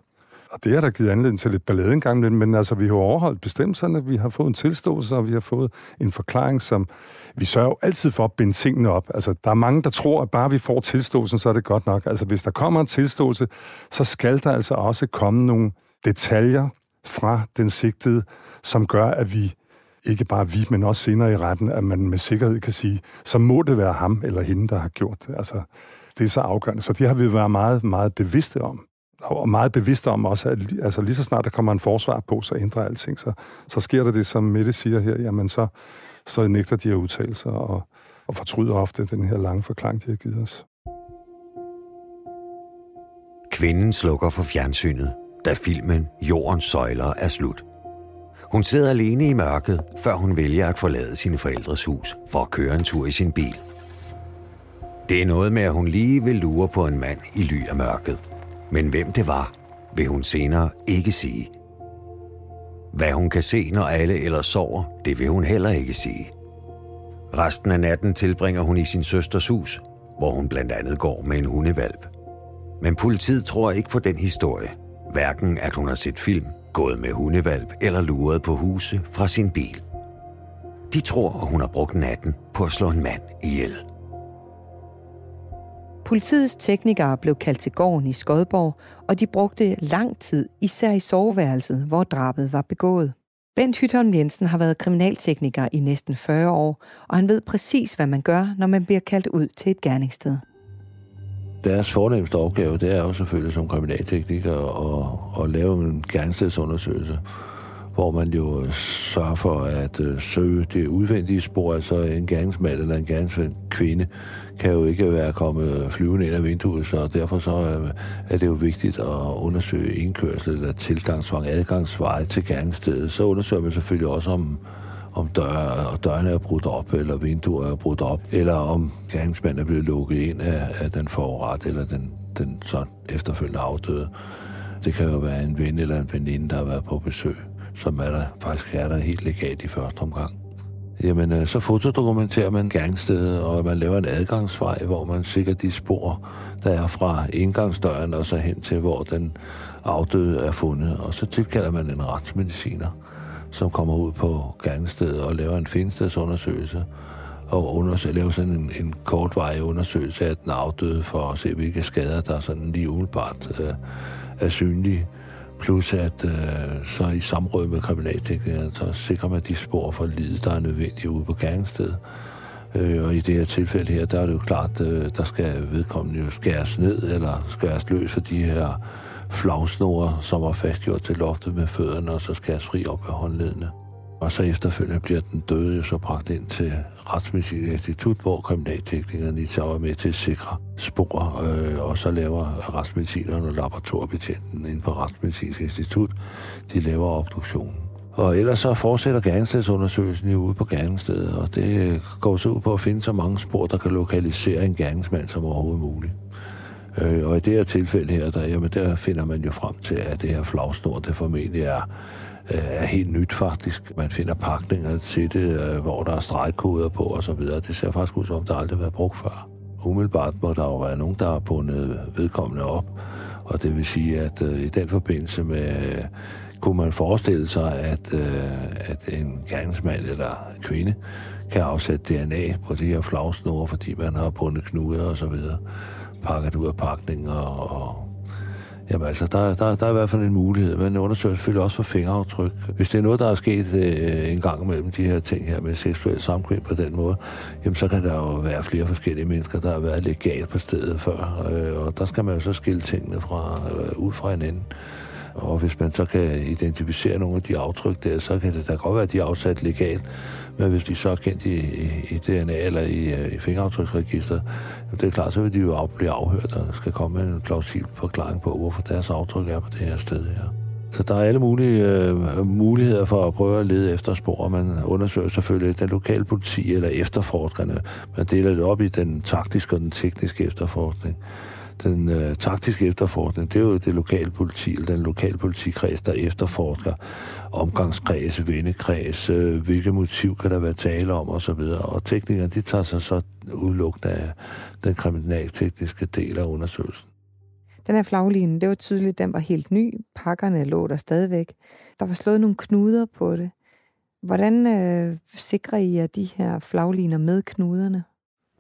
og det har der givet anledning til lidt ballade engang, men altså, vi har overholdt bestemmelserne, vi har fået en tilståelse, og vi har fået en forklaring, som vi sørger jo altid for at binde tingene op. Altså, der er mange, der tror, at bare vi får tilståelsen, så er det godt nok. Altså, hvis der kommer en tilståelse, så skal der altså også komme nogle detaljer fra den sigtede, som gør, at vi ikke bare vi, men også senere i retten, at man med sikkerhed kan sige, så må det være ham eller hende, der har gjort det. Altså, det er så afgørende. Så det har vi været meget, meget bevidste om. Og meget bevidst om også, at altså, lige så snart der kommer en forsvar på, så ændrer alting. Så, så sker der det, som Mette siger her, jamen så, så nægter de at udtale sig og, og fortryder ofte den her lange forklaring, de har givet os. Kvinden slukker for fjernsynet, da filmen Jordens Søjler er slut. Hun sidder alene i mørket, før hun vælger at forlade sine forældres hus for at køre en tur i sin bil. Det er noget med, at hun lige vil lure på en mand i ly af mørket. Men hvem det var, vil hun senere ikke sige. Hvad hun kan se, når alle ellers sover, det vil hun heller ikke sige. Resten af natten tilbringer hun i sin søsters hus, hvor hun blandt andet går med en hundevalp. Men politiet tror ikke på den historie. Hverken at hun har set film, gået med hundevalp eller luret på huse fra sin bil. De tror, at hun har brugt natten på at slå en mand ihjel. Politiets teknikere blev kaldt til gården i Skodborg, og de brugte lang tid, især i soveværelset, hvor drabet var begået. Bent Hytholm Jensen har været kriminaltekniker i næsten 40 år, og han ved præcis, hvad man gør, når man bliver kaldt ud til et gerningssted. Deres fornemmeste opgave, det er jo selvfølgelig som kriminaltekniker at, at lave en gerningsstedsundersøgelse, hvor man jo sørger for at øh, søge det udvendige spor, altså en gerningsmand eller en gerningskvinde kan jo ikke være kommet flyvende ind af vinduet, så derfor så øh, er det jo vigtigt at undersøge indkørsel eller tilgangsvang, adgangsveje til gerningsstedet. Så undersøger man selvfølgelig også om om dør, og dørene er brudt op, eller vinduer er brudt op, eller om gerningsmanden er blevet lukket ind af, af den forret, eller den, den så efterfølgende afdøde. Det kan jo være en ven eller en veninde, der har været på besøg, som er der, faktisk er der helt legalt i første omgang. Jamen, øh, så fotodokumenterer man gerningsstedet, og man laver en adgangsvej, hvor man sikrer de spor, der er fra indgangsdøren og så hen til, hvor den afdøde er fundet. Og så tilkalder man en retsmediciner, som kommer ud på gerningsstedet og laver en finstedsundersøgelse og undersøger, lave sådan en, en kortvarig undersøgelse af den afdøde for at se, hvilke skader, der sådan lige umiddelbart øh, er synlige. Plus at øh, så i samråd med kriminalteknikeren, så sikrer man de spor for livet, der er nødvendige ude på gerningsstedet. Øh, og i det her tilfælde her, der er det jo klart, øh, der skal vedkommende jo skæres ned eller skæres løs for de her flagsnore, som var fastgjort til loftet med fødderne, og så skæres fri op af håndledene. Og så efterfølgende bliver den døde jo så bragt ind til Retsmedicinsk Institut, hvor kriminalteknikerne de tager med til at sikre spor, øh, og så laver retsmedicinerne og laboratoriebetjenten ind på Retsmedicinsk Institut, de laver obduktionen. Og ellers så fortsætter gerningsstedsundersøgelsen jo ude på gerningsstedet, og det går så ud på at finde så mange spor, der kan lokalisere en gerningsmand som overhovedet muligt. Øh, og i det her tilfælde her, der, jamen, der finder man jo frem til, at det her flagsnor, det formentlig er, Øh, er helt nyt faktisk. Man finder pakninger til det, øh, hvor der er stregkoder på og så videre. Det ser faktisk ud som om, det aldrig har været brugt før. Umiddelbart må der jo være nogen, der har bundet vedkommende op, og det vil sige, at øh, i den forbindelse med, kunne man forestille sig, at, øh, at en gerningsmand eller kvinde kan afsætte DNA på de her flagsnore, fordi man har bundet knuder og så videre pakket ud af pakningen, og, og Jamen altså, der, der, der er i hvert fald en mulighed. Man undersøger selvfølgelig også for fingeraftryk. Hvis det er noget, der er sket øh, en gang mellem de her ting her med seksuel samkvem på den måde, jamen så kan der jo være flere forskellige mennesker, der har været legalt på stedet før. Øh, og der skal man jo så skille tingene fra, øh, ud fra hinanden. Og hvis man så kan identificere nogle af de aftryk der, så kan det da godt være, at de er afsat legalt. Men hvis de så er kendt i, i, i DNA eller i, øh, i fingeraftryksregisteret, det er klart, så vil de jo blive afhørt, og skal komme med en plausibel forklaring på, hvorfor deres aftryk er på det her sted her. Så der er alle mulige øh, muligheder for at prøve at lede efter spor. Man undersøger selvfølgelig den lokale politi eller efterforskerne. Man deler det op i den taktiske og den tekniske efterforskning den øh, taktiske efterforskning, det er jo det lokale politi, eller den lokale politikreds, der efterforsker omgangskreds, vennekreds, øh, hvilke motiv kan der være tale om osv. Og, og teknikerne, de tager sig så udelukkende af den kriminaltekniske del af undersøgelsen. Den her flagline, det var tydeligt, den var helt ny. Pakkerne lå der stadigvæk. Der var slået nogle knuder på det. Hvordan øh, sikrer I jer de her flagliner med knuderne?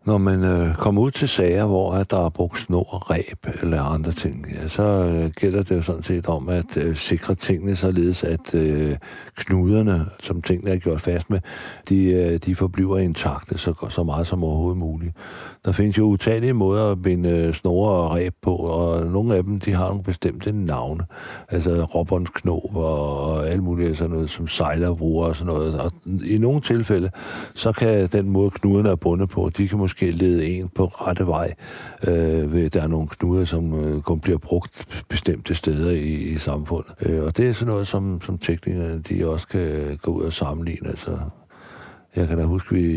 Når man øh, kommer ud til sager, hvor at der er brugt snor, ræb eller andre ting, ja, så øh, gælder det jo sådan set om at øh, sikre tingene således, at øh, knuderne, som tingene er gjort fast med, de, øh, de forbliver intakte så, så meget som overhovedet muligt. Der findes jo utallige måder at binde øh, snore og ræb på, og nogle af dem, de har nogle bestemte navne. Altså råbåndsknob og, og alt muligt sådan noget, som sejler bruger og sådan noget. Og i nogle tilfælde, så kan den måde, knuderne er bundet på, de kan måske lede en på rette vej, øh, ved der er nogle knuder, som øh, kun bliver brugt bestemte steder i, i samfundet. Øh, og det er sådan noget, som, som teknikerne, de også kan gå ud og sammenligne. Altså, jeg kan da huske, at vi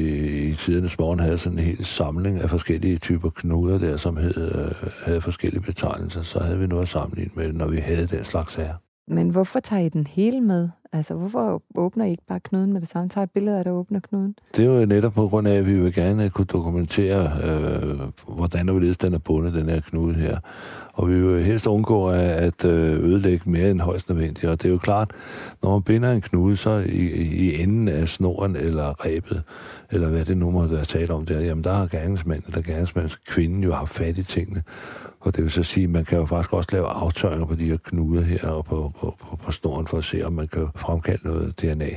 i tidernes morgen havde sådan en hel samling af forskellige typer knuder der, som hed, øh, havde forskellige betegnelser. Så havde vi noget at sammenligne med, når vi havde den slags her. Men hvorfor tager I den hele med? Altså, hvorfor åbner I ikke bare knuden med det samme? Tager et billede af, der åbner knuden? Det er jo netop på grund af, at vi vil gerne kunne dokumentere, øh, hvordan og hvorledes den er bundet, den her knude her. Og vi vil helst undgå at øh, ødelægge mere end højst nødvendigt. Og det er jo klart, når man binder en knude, så i, i enden af snoren eller rebet, eller hvad det nu måtte være talt om der, jamen der har gerningsmand eller gerningsmands kvinden jo haft fat i tingene. Og det vil så sige, at man kan jo faktisk også lave aftørringer på de her knuder her og på, på, på, på snoren for at se, om man kan fremkalde noget DNA.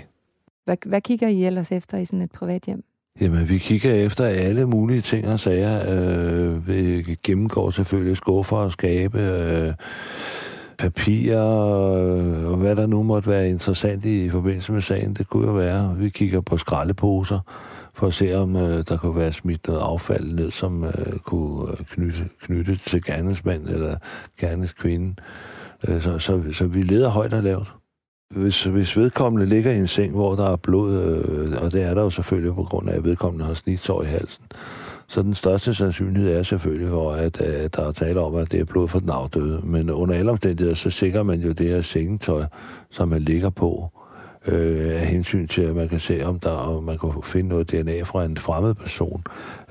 Hvad, hvad kigger I ellers efter i sådan et privat hjem? Jamen, vi kigger efter alle mulige ting og sager. Øh, vi gennemgår selvfølgelig skuffer og skabe, øh, papirer øh, og hvad der nu måtte være interessant i, i forbindelse med sagen. Det kunne jo være, vi kigger på skraldeposer for at se, om øh, der kunne være smidt noget affald ned, som øh, kunne øh, knytte, knytte til gerningsmand eller gerningskvinde. Øh, så, så, så vi leder højt og lavt. Hvis, hvis vedkommende ligger i en seng, hvor der er blod, øh, og det er der jo selvfølgelig på grund af, at vedkommende har snitsår i halsen, så den største sandsynlighed er selvfølgelig for, at, at der er tale om, at det er blod for den afdøde. Men under alle omstændigheder, så sikrer man jo det her sengetøj, som man ligger på, øh, af hensyn til, at man kan se, om, der, om man kan finde noget DNA fra en fremmed person.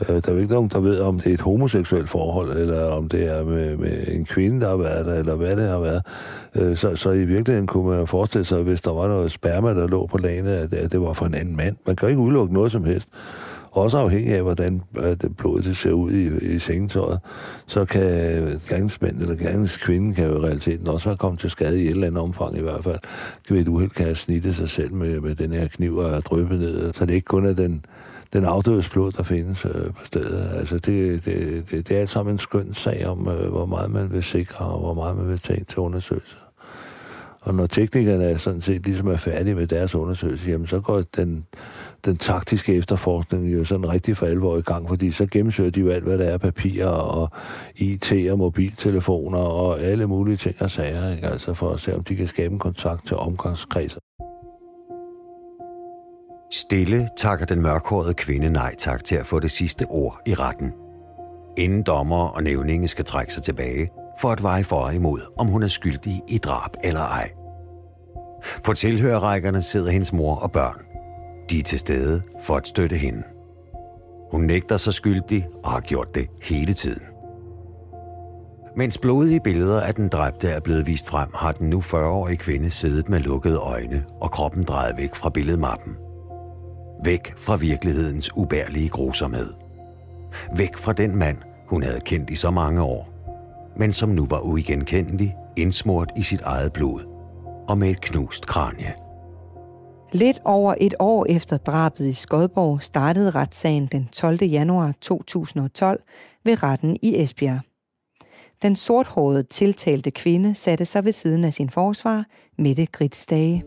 Øh, der er jo ikke nogen, der ved, om det er et homoseksuelt forhold, eller om det er med, med en kvinde, der har været der, eller hvad det har været. Øh, så, så i virkeligheden kunne man forestille sig, hvis der var noget sperma, der lå på lagene, at, det var fra en anden mand. Man kan ikke udelukke noget som helst også afhængig af, hvordan øh, blodet det ser ud i, i sengetøjet, så kan gerningsmænd eller gerningskvinden kan jo i realiteten også være kommet til skade i et eller andet omfang i hvert fald. Kan ved et uheld kan have snittet sig selv med, med den her kniv og drøbe ned. Så det ikke kun er den, den afdødes blod, der findes øh, på stedet. Altså det, det, det, det er alt sammen en skøn sag om, øh, hvor meget man vil sikre, og hvor meget man vil tage ind til undersøgelser. Og når teknikerne er sådan set ligesom er færdige med deres undersøgelse, jamen så går den, den taktiske efterforskning jo sådan rigtig for alvor i gang, fordi så gennemsøger de jo alt, hvad der er papirer og IT og mobiltelefoner og alle mulige ting og sager, ikke? altså for at se, om de kan skabe en kontakt til omgangskredser. Stille takker den mørkhårede kvinde nej tak til at få det sidste ord i retten. Inden dommer og nævninge skal trække sig tilbage, for at veje for og imod, om hun er skyldig i drab eller ej. På tilhørerrækkerne sidder hendes mor og børn. De er til stede for at støtte hende. Hun nægter sig skyldig og har gjort det hele tiden. Mens blodige billeder af den dræbte er blevet vist frem, har den nu 40-årige kvinde siddet med lukkede øjne og kroppen drejet væk fra billedmappen. Væk fra virkelighedens ubærlige grusomhed. Væk fra den mand, hun havde kendt i så mange år, men som nu var uigenkendelig, indsmurt i sit eget blod og med et knust kranje. Lidt over et år efter drabet i Skodborg startede retssagen den 12. januar 2012 ved retten i Esbjerg. Den sorthårede tiltalte kvinde satte sig ved siden af sin forsvar, Mette Gritsdage.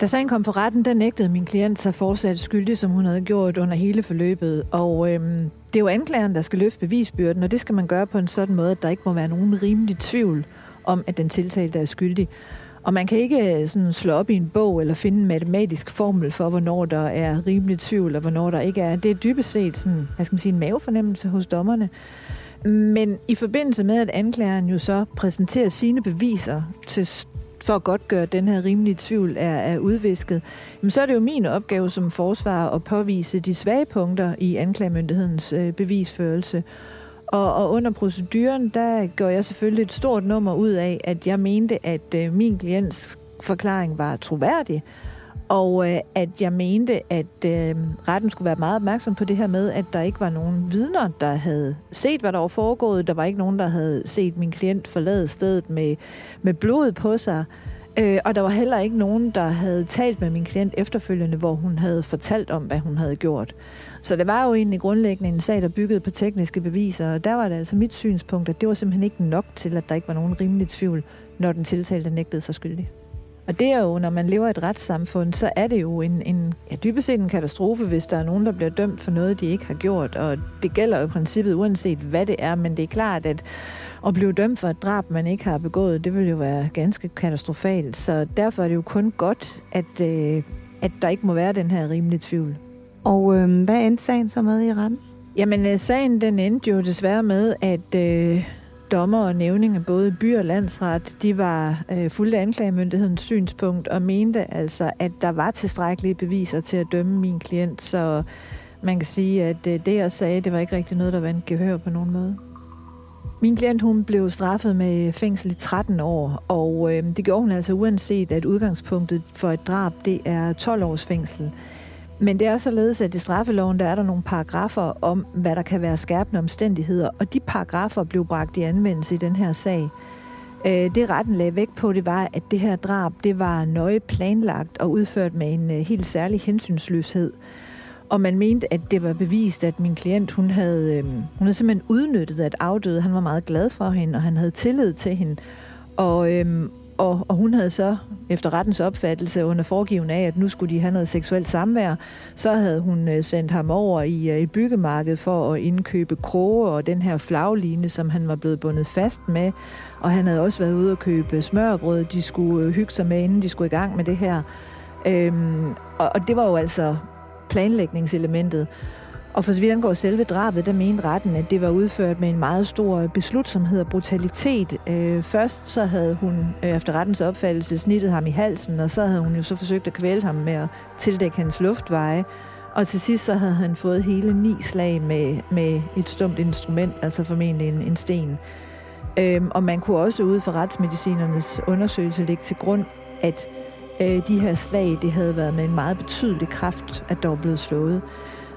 Da sagen kom for retten, der nægtede min klient sig fortsat skyldig, som hun havde gjort under hele forløbet. Og øhm, det er jo anklageren, der skal løfte bevisbyrden, og det skal man gøre på en sådan måde, at der ikke må være nogen rimelig tvivl om, at den tiltalte er skyldig. Og man kan ikke øh, sådan slå op i en bog eller finde en matematisk formel for, hvornår der er rimelig tvivl, og hvornår der ikke er. Det er dybest set sådan, hvad skal man sige, en mavefornemmelse hos dommerne. Men i forbindelse med, at anklageren jo så præsenterer sine beviser til for at godt gøre den her rimelige tvivl er, er udvisket, jamen så er det jo min opgave som forsvarer at påvise de svage punkter i anklagemyndighedens øh, bevisførelse. Og, og under proceduren, der gør jeg selvfølgelig et stort nummer ud af, at jeg mente, at øh, min klients forklaring var troværdig, og øh, at jeg mente, at øh, retten skulle være meget opmærksom på det her med, at der ikke var nogen vidner, der havde set, hvad der var foregået. Der var ikke nogen, der havde set min klient forlade stedet med, med blod på sig. Øh, og der var heller ikke nogen, der havde talt med min klient efterfølgende, hvor hun havde fortalt om, hvad hun havde gjort. Så det var jo egentlig grundlæggende en sag, der byggede på tekniske beviser, og der var det altså mit synspunkt, at det var simpelthen ikke nok til, at der ikke var nogen rimelig tvivl, når den tiltalte nægtede sig skyldig. Og det er jo, når man lever i et retssamfund, så er det jo en, en ja, dybest set en katastrofe, hvis der er nogen, der bliver dømt for noget, de ikke har gjort. Og det gælder jo i princippet uanset, hvad det er, men det er klart, at at blive dømt for et drab, man ikke har begået, det vil jo være ganske katastrofalt. Så derfor er det jo kun godt, at, øh, at der ikke må være den her rimelige tvivl. Og øh, hvad endte sagen så med i retten? Jamen, øh, sagen den endte jo desværre med, at øh, dommer og nævninger, både by og landsret, de var øh, fulde af anklagemyndighedens synspunkt og mente altså, at der var tilstrækkelige beviser til at dømme min klient. Så man kan sige, at øh, det jeg sagde, det var ikke rigtig noget, der vandt gehør på nogen måde. Min klient hun blev straffet med fængsel i 13 år, og øh, det gjorde hun altså uanset, at udgangspunktet for et drab, det er 12 års fængsel. Men det er således, at i straffeloven, der er der nogle paragrafer om, hvad der kan være skærpende omstændigheder, og de paragrafer blev bragt i anvendelse i den her sag. Øh, det retten lagde vægt på, det var, at det her drab, det var nøje planlagt og udført med en øh, helt særlig hensynsløshed. Og man mente, at det var bevist, at min klient, hun havde, øh, hun havde simpelthen udnyttet, at afdøde, han var meget glad for hende, og han havde tillid til hende. Og, øhm, og, og hun havde så, efter rettens opfattelse, under foregiven af, at nu skulle de have noget seksuelt samvær, så havde hun øh, sendt ham over i øh, et byggemarked for at indkøbe kroge og den her flagline, som han var blevet bundet fast med. Og han havde også været ude og købe smørbrød, de skulle øh, hygge sig med, inden de skulle i gang med det her. Øhm, og, og det var jo altså planlægningselementet. Og for så vidt angår selve drabet, der mente retten, at det var udført med en meget stor beslutsomhed og brutalitet. Øh, først så havde hun øh, efter rettens opfattelse snittet ham i halsen, og så havde hun jo så forsøgt at kvæle ham med at tildække hans luftveje. Og til sidst så havde han fået hele ni slag med, med et stumt instrument, altså formentlig en, en sten. Øhm, og man kunne også ud fra retsmedicinernes undersøgelse lægge til grund, at øh, de her slag, det havde været med en meget betydelig kraft, at der var blevet slået.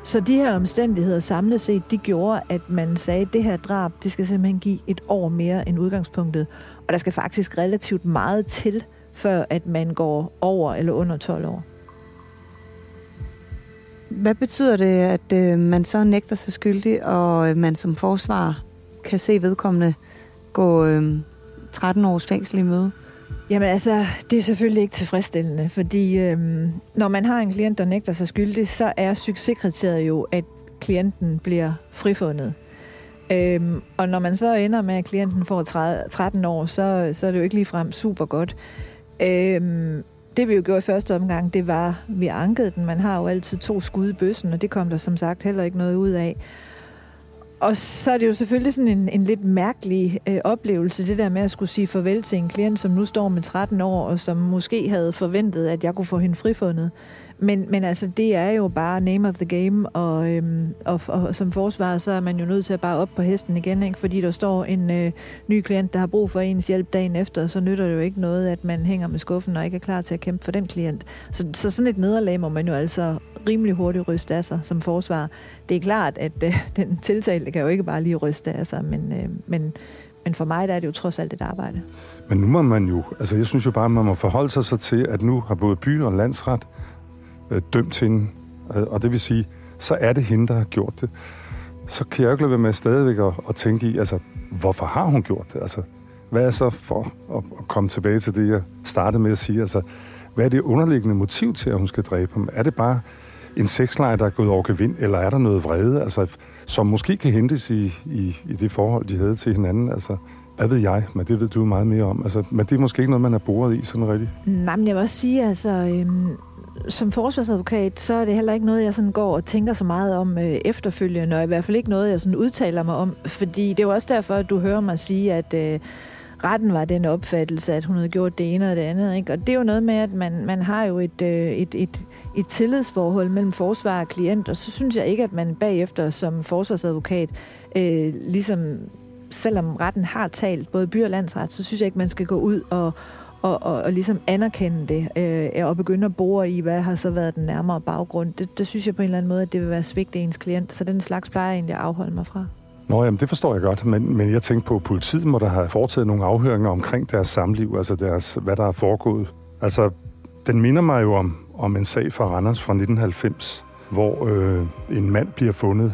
Så de her omstændigheder samlet set, de gjorde, at man sagde, at det her drab, det skal simpelthen give et år mere end udgangspunktet. Og der skal faktisk relativt meget til, før at man går over eller under 12 år. Hvad betyder det, at øh, man så nægter sig skyldig, og øh, man som forsvar kan se vedkommende gå øh, 13 års fængsel i møde? Jamen altså, det er selvfølgelig ikke tilfredsstillende, fordi øhm, når man har en klient, der nægter sig skyldig, så er succeskriteriet jo, at klienten bliver frifundet. Øhm, og når man så ender med, at klienten får 13 år, så, så er det jo ikke ligefrem super godt. Øhm, det vi jo gjorde i første omgang, det var, at vi ankede den. Man har jo altid to skud i bøssen, og det kom der som sagt heller ikke noget ud af. Og så er det jo selvfølgelig sådan en, en lidt mærkelig øh, oplevelse, det der med at skulle sige farvel til en klient, som nu står med 13 år, og som måske havde forventet, at jeg kunne få hende frifundet. Men, men altså, det er jo bare name of the game, og, øhm, og, og som forsvarer, så er man jo nødt til at bare op på hesten igen, ikke? fordi der står en øh, ny klient, der har brug for ens hjælp dagen efter, så nytter det jo ikke noget, at man hænger med skuffen og ikke er klar til at kæmpe for den klient. Så, så sådan et nederlag må man jo altså rimelig hurtigt ryste af sig som forsvar. Det er klart, at øh, den tiltalte kan jo ikke bare lige ryste af sig, men, øh, men, men for mig der er det jo trods alt et arbejde. Men nu må man jo, altså jeg synes jo bare, at man må forholde sig så til, at nu har både by og landsret øh, dømt hende, øh, og det vil sige, så er det hende, der har gjort det. Så kan jeg jo ikke lade være med stadigvæk at, at tænke i, altså, hvorfor har hun gjort det? Altså, hvad er så for at, at komme tilbage til det, jeg startede med at sige? Altså, hvad er det underliggende motiv til, at hun skal dræbe ham? Er det bare en sexleje, der er gået over gevind, eller er der noget vrede, altså, som måske kan hentes i, i, i det forhold, de havde til hinanden? Altså, hvad ved jeg? Men det ved du meget mere om. Altså, men det er måske ikke noget, man har boret i sådan rigtigt. Nej, men jeg vil også sige, altså, øhm, som forsvarsadvokat, så er det heller ikke noget, jeg sådan går og tænker så meget om øh, efterfølgende, og i hvert fald ikke noget, jeg sådan udtaler mig om, fordi det er jo også derfor, at du hører mig sige, at øh, retten var den opfattelse, at hun havde gjort det ene og det andet. Ikke? Og det er jo noget med, at man, man har jo et, øh, et, et, et tillidsforhold mellem forsvar og klient, og så synes jeg ikke, at man bagefter som forsvarsadvokat, øh, ligesom selvom retten har talt både by og landsret, så synes jeg ikke, man skal gå ud og, og, og, og ligesom anerkende det, øh, og begynde at bore i, hvad har så været den nærmere baggrund. Det, det synes jeg på en eller anden måde, at det vil være svigt ens klient. Så den slags plejer jeg egentlig at afholde mig fra. Nå, jamen det forstår jeg godt, men, men jeg tænkte på, at politiet må der have foretaget nogle afhøringer omkring deres samliv, altså deres, hvad der er foregået. Altså, den minder mig jo om, om en sag fra Randers fra 1990, hvor øh, en mand bliver fundet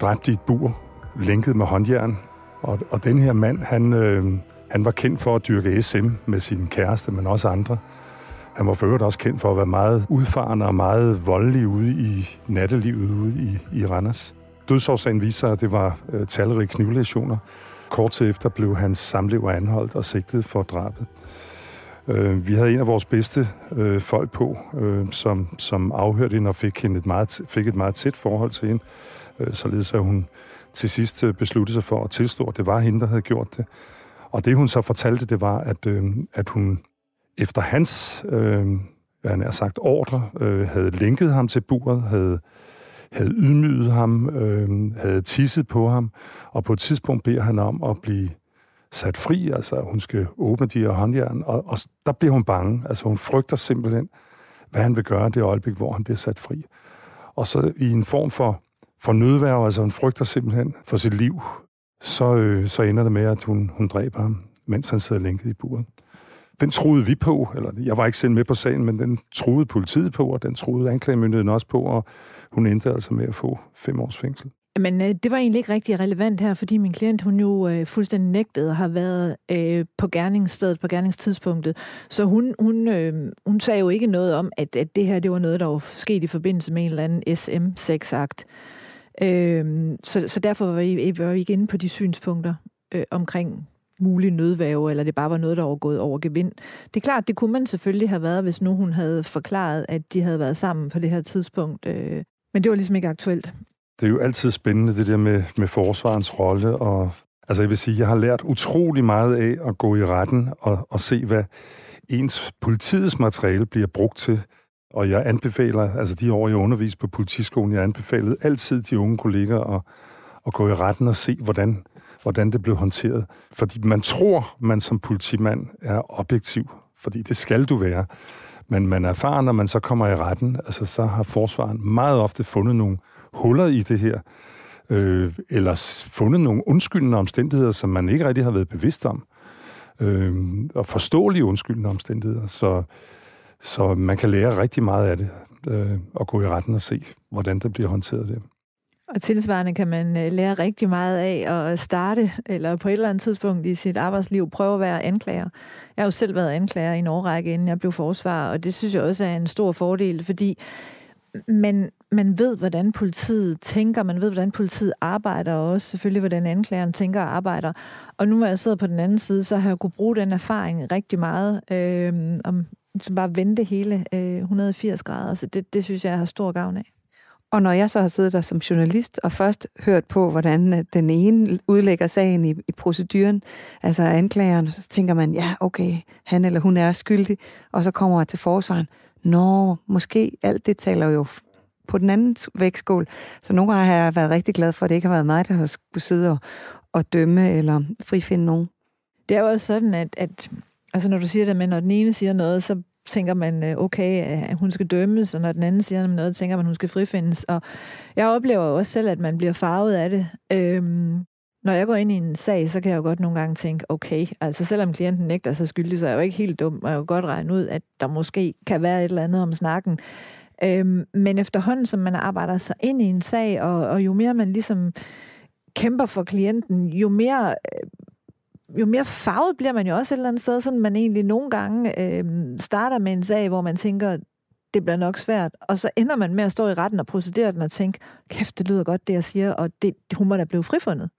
dræbt i et bur, lænket med håndjern, og, og den her mand, han, øh, han var kendt for at dyrke SM med sin kæreste, men også andre. Han var for øvrigt også kendt for at være meget udfarende og meget voldelig ude i nattelivet ude i, i Randers. Dødsårsagen viser, at det var øh, talrige knivlæsioner. Kort tid efter blev hans samlever anholdt og sigtet for drabet. Øh, vi havde en af vores bedste øh, folk på, øh, som, som afhørte hende og fik, hende et meget, fik et meget tæt forhold til hende, øh, således at hun til sidst øh, besluttede sig for at tilstå, at det var hende, der havde gjort det. Og det, hun så fortalte, det var, at, øh, at hun efter hans, øh, hvad han har sagt, ordre, øh, havde linket ham til buret, havde, havde ydmyget ham, øh, havde tisset på ham, og på et tidspunkt beder han om at blive sat fri, altså hun skal åbne de her håndjern, og, og der bliver hun bange, altså hun frygter simpelthen, hvad han vil gøre det øjeblik, hvor han bliver sat fri. Og så i en form for, for nødværv, altså hun frygter simpelthen for sit liv, så, øh, så ender det med, at hun, hun dræber ham, mens han sidder lænket i buret. Den troede vi på, eller jeg var ikke selv med på sagen, men den troede politiet på, og den troede anklagemyndigheden også på, og hun endte altså med at få fem års fængsel. Men øh, det var egentlig ikke rigtig relevant her, fordi min klient, hun jo øh, fuldstændig nægtede at have været øh, på gerningsstedet, på gerningstidspunktet. Så hun, hun, øh, hun sagde jo ikke noget om, at, at det her det var noget, der var sket i forbindelse med en eller anden SM-6-akt. Øh, så, så derfor var vi, var vi ikke inde på de synspunkter øh, omkring mulig nødvæve, eller det bare var noget, der var gået over gevind. Det er klart, det kunne man selvfølgelig have været, hvis nu hun havde forklaret, at de havde været sammen på det her tidspunkt. Øh, men det var ligesom ikke aktuelt. Det er jo altid spændende, det der med, med forsvarens rolle. Og, altså jeg vil sige, jeg har lært utrolig meget af at gå i retten og, og se, hvad ens politiets materiale bliver brugt til. Og jeg anbefaler, altså de år, jeg underviste på politiskolen, jeg anbefalede altid de unge kolleger at, at gå i retten og se, hvordan, hvordan det blev håndteret. Fordi man tror, man som politimand er objektiv, fordi det skal du være. Men man erfarer, når man så kommer i retten, altså så har forsvaren meget ofte fundet nogle huller i det her, øh, eller fundet nogle undskyldende omstændigheder, som man ikke rigtig har været bevidst om. Øh, og forståelige undskyldende omstændigheder. Så, så man kan lære rigtig meget af det, øh, og gå i retten og se, hvordan det bliver håndteret det. Og tilsvarende kan man øh, lære rigtig meget af at starte, eller på et eller andet tidspunkt i sit arbejdsliv, prøve at være anklager. Jeg har jo selv været anklager i en årrække, inden jeg blev forsvar, og det synes jeg også er en stor fordel, fordi man, man ved, hvordan politiet tænker, man ved, hvordan politiet arbejder, og også selvfølgelig, hvordan anklageren tænker og arbejder. Og nu, hvor jeg sidder på den anden side, så har jeg kunne bruge den erfaring rigtig meget, øh, om som bare vente hele øh, 180 grader. Så det, det synes jeg, jeg har stor gavn af. Og når jeg så har siddet der som journalist og først hørt på, hvordan øh, den ene udlægger sagen i, i proceduren, altså anklageren, så tænker man, ja, okay, han eller hun er skyldig, og så kommer jeg til forsvaren. Nå, måske alt det taler jo på den anden vægtskål. Så nogle gange har jeg været rigtig glad for, at det ikke har været mig, der har skulle sidde og, og dømme eller frifinde nogen. Det er jo også sådan, at, at altså når du siger det, med, når den ene siger noget, så tænker man, øh, okay, at hun skal dømmes, og når den anden siger noget, tænker man, at hun skal frifindes. Og jeg oplever jo også selv, at man bliver farvet af det. Øhm, når jeg går ind i en sag, så kan jeg jo godt nogle gange tænke, okay, altså selvom klienten nægter sig skyldig, så er jeg jo ikke helt dum, og jeg kan godt regne ud, at der måske kan være et eller andet om snakken. Øhm, men efterhånden, som man arbejder sig ind i en sag, og, og jo mere man ligesom kæmper for klienten, jo mere øh, jo mere farvet bliver man jo også et eller andet sted, sådan man egentlig nogle gange øh, starter med en sag, hvor man tænker, det bliver nok svært, og så ender man med at stå i retten og procedere den og tænke, kæft, det lyder godt, det jeg siger, og det, hun må da blive frifundet.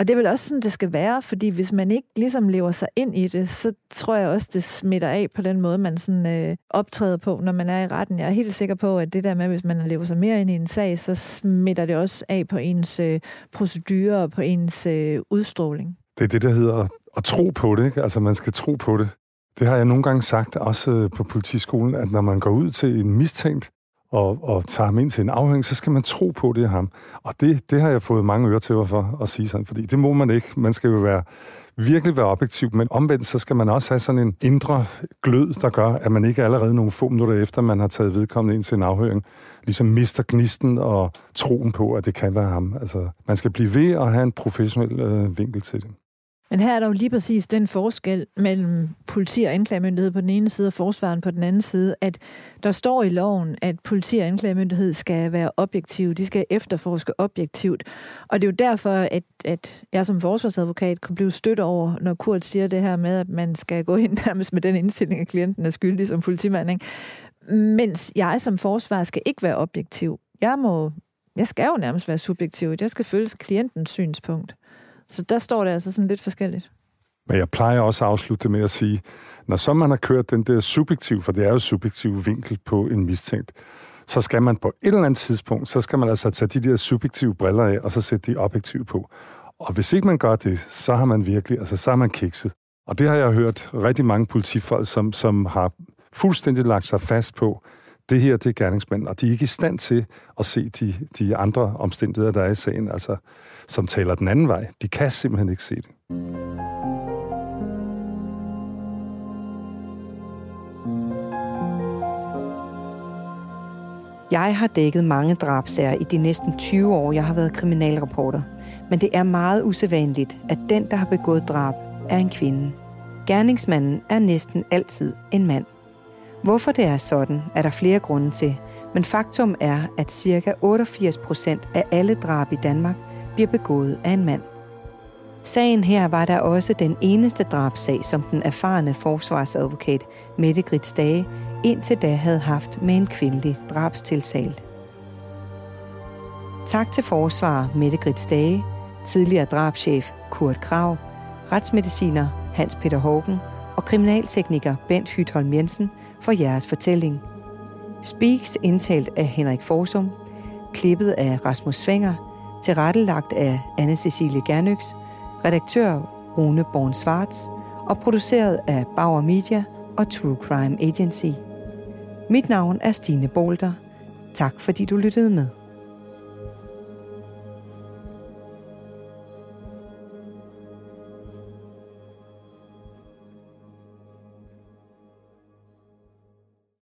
Og det er vel også sådan, det skal være, fordi hvis man ikke ligesom lever sig ind i det, så tror jeg også, det smitter af på den måde, man sådan øh, optræder på, når man er i retten. Jeg er helt sikker på, at det der med, hvis man lever sig mere ind i en sag, så smitter det også af på ens øh, procedurer og på ens øh, udstråling. Det er det, der hedder at tro på det. Ikke? Altså, man skal tro på det. Det har jeg nogle gange sagt, også øh, på politiskolen, at når man går ud til en mistænkt, og, og tager ham ind til en afhøring, så skal man tro på det ham. Og det, det har jeg fået mange øretæver for at sige sådan, fordi det må man ikke. Man skal jo være virkelig være objektiv, men omvendt så skal man også have sådan en indre glød, der gør, at man ikke allerede nogle få minutter efter, man har taget vedkommende ind til en afhøring, ligesom mister gnisten og troen på, at det kan være ham. Altså, man skal blive ved at have en professionel øh, vinkel til det. Men her er der jo lige præcis den forskel mellem politi og anklagemyndighed på den ene side og forsvaren på den anden side, at der står i loven, at politi og anklagemyndighed skal være objektive, de skal efterforske objektivt. Og det er jo derfor, at, at jeg som forsvarsadvokat kunne blive stødt over, når Kurt siger det her med, at man skal gå ind nærmest med den indstilling, at klienten er skyldig som politimand. Ikke? Mens jeg som forsvar skal ikke være objektiv. Jeg må jeg skal jo nærmest være subjektiv. Jeg skal følge klientens synspunkt. Så der står det altså sådan lidt forskelligt. Men jeg plejer også at afslutte med at sige, når så man har kørt den der subjektiv, for det er jo subjektiv vinkel på en mistænkt, så skal man på et eller andet tidspunkt, så skal man altså tage de der subjektive briller af, og så sætte de objektive på. Og hvis ikke man gør det, så har man virkelig, altså så har man kikset. Og det har jeg hørt rigtig mange politifolk, som, som har fuldstændig lagt sig fast på, det her, det er gerningsmænd, og de er ikke i stand til at se de, de andre omstændigheder, der er i sagen, altså, som taler den anden vej. De kan simpelthen ikke se det. Jeg har dækket mange drabsager i de næsten 20 år, jeg har været kriminalreporter. Men det er meget usædvanligt, at den, der har begået drab, er en kvinde. Gerningsmanden er næsten altid en mand. Hvorfor det er sådan, er der flere grunde til, men faktum er, at ca. 88 procent af alle drab i Danmark bliver begået af en mand. Sagen her var der også den eneste drabsag, som den erfarne forsvarsadvokat Mette Grits Dage indtil da havde haft med en kvindelig drabstiltalt. Tak til forsvarer Mette Grits Dage, tidligere drabschef Kurt Krav, retsmediciner Hans Peter Hågen og kriminaltekniker Bent Hytholm Jensen for jeres fortælling. Speaks indtalt af Henrik Forsum, klippet af Rasmus Svinger, tilrettelagt af anne Cecilie Gernøks, redaktør Rune Born Svarts og produceret af Bauer Media og True Crime Agency. Mit navn er Stine Bolter. Tak fordi du lyttede med.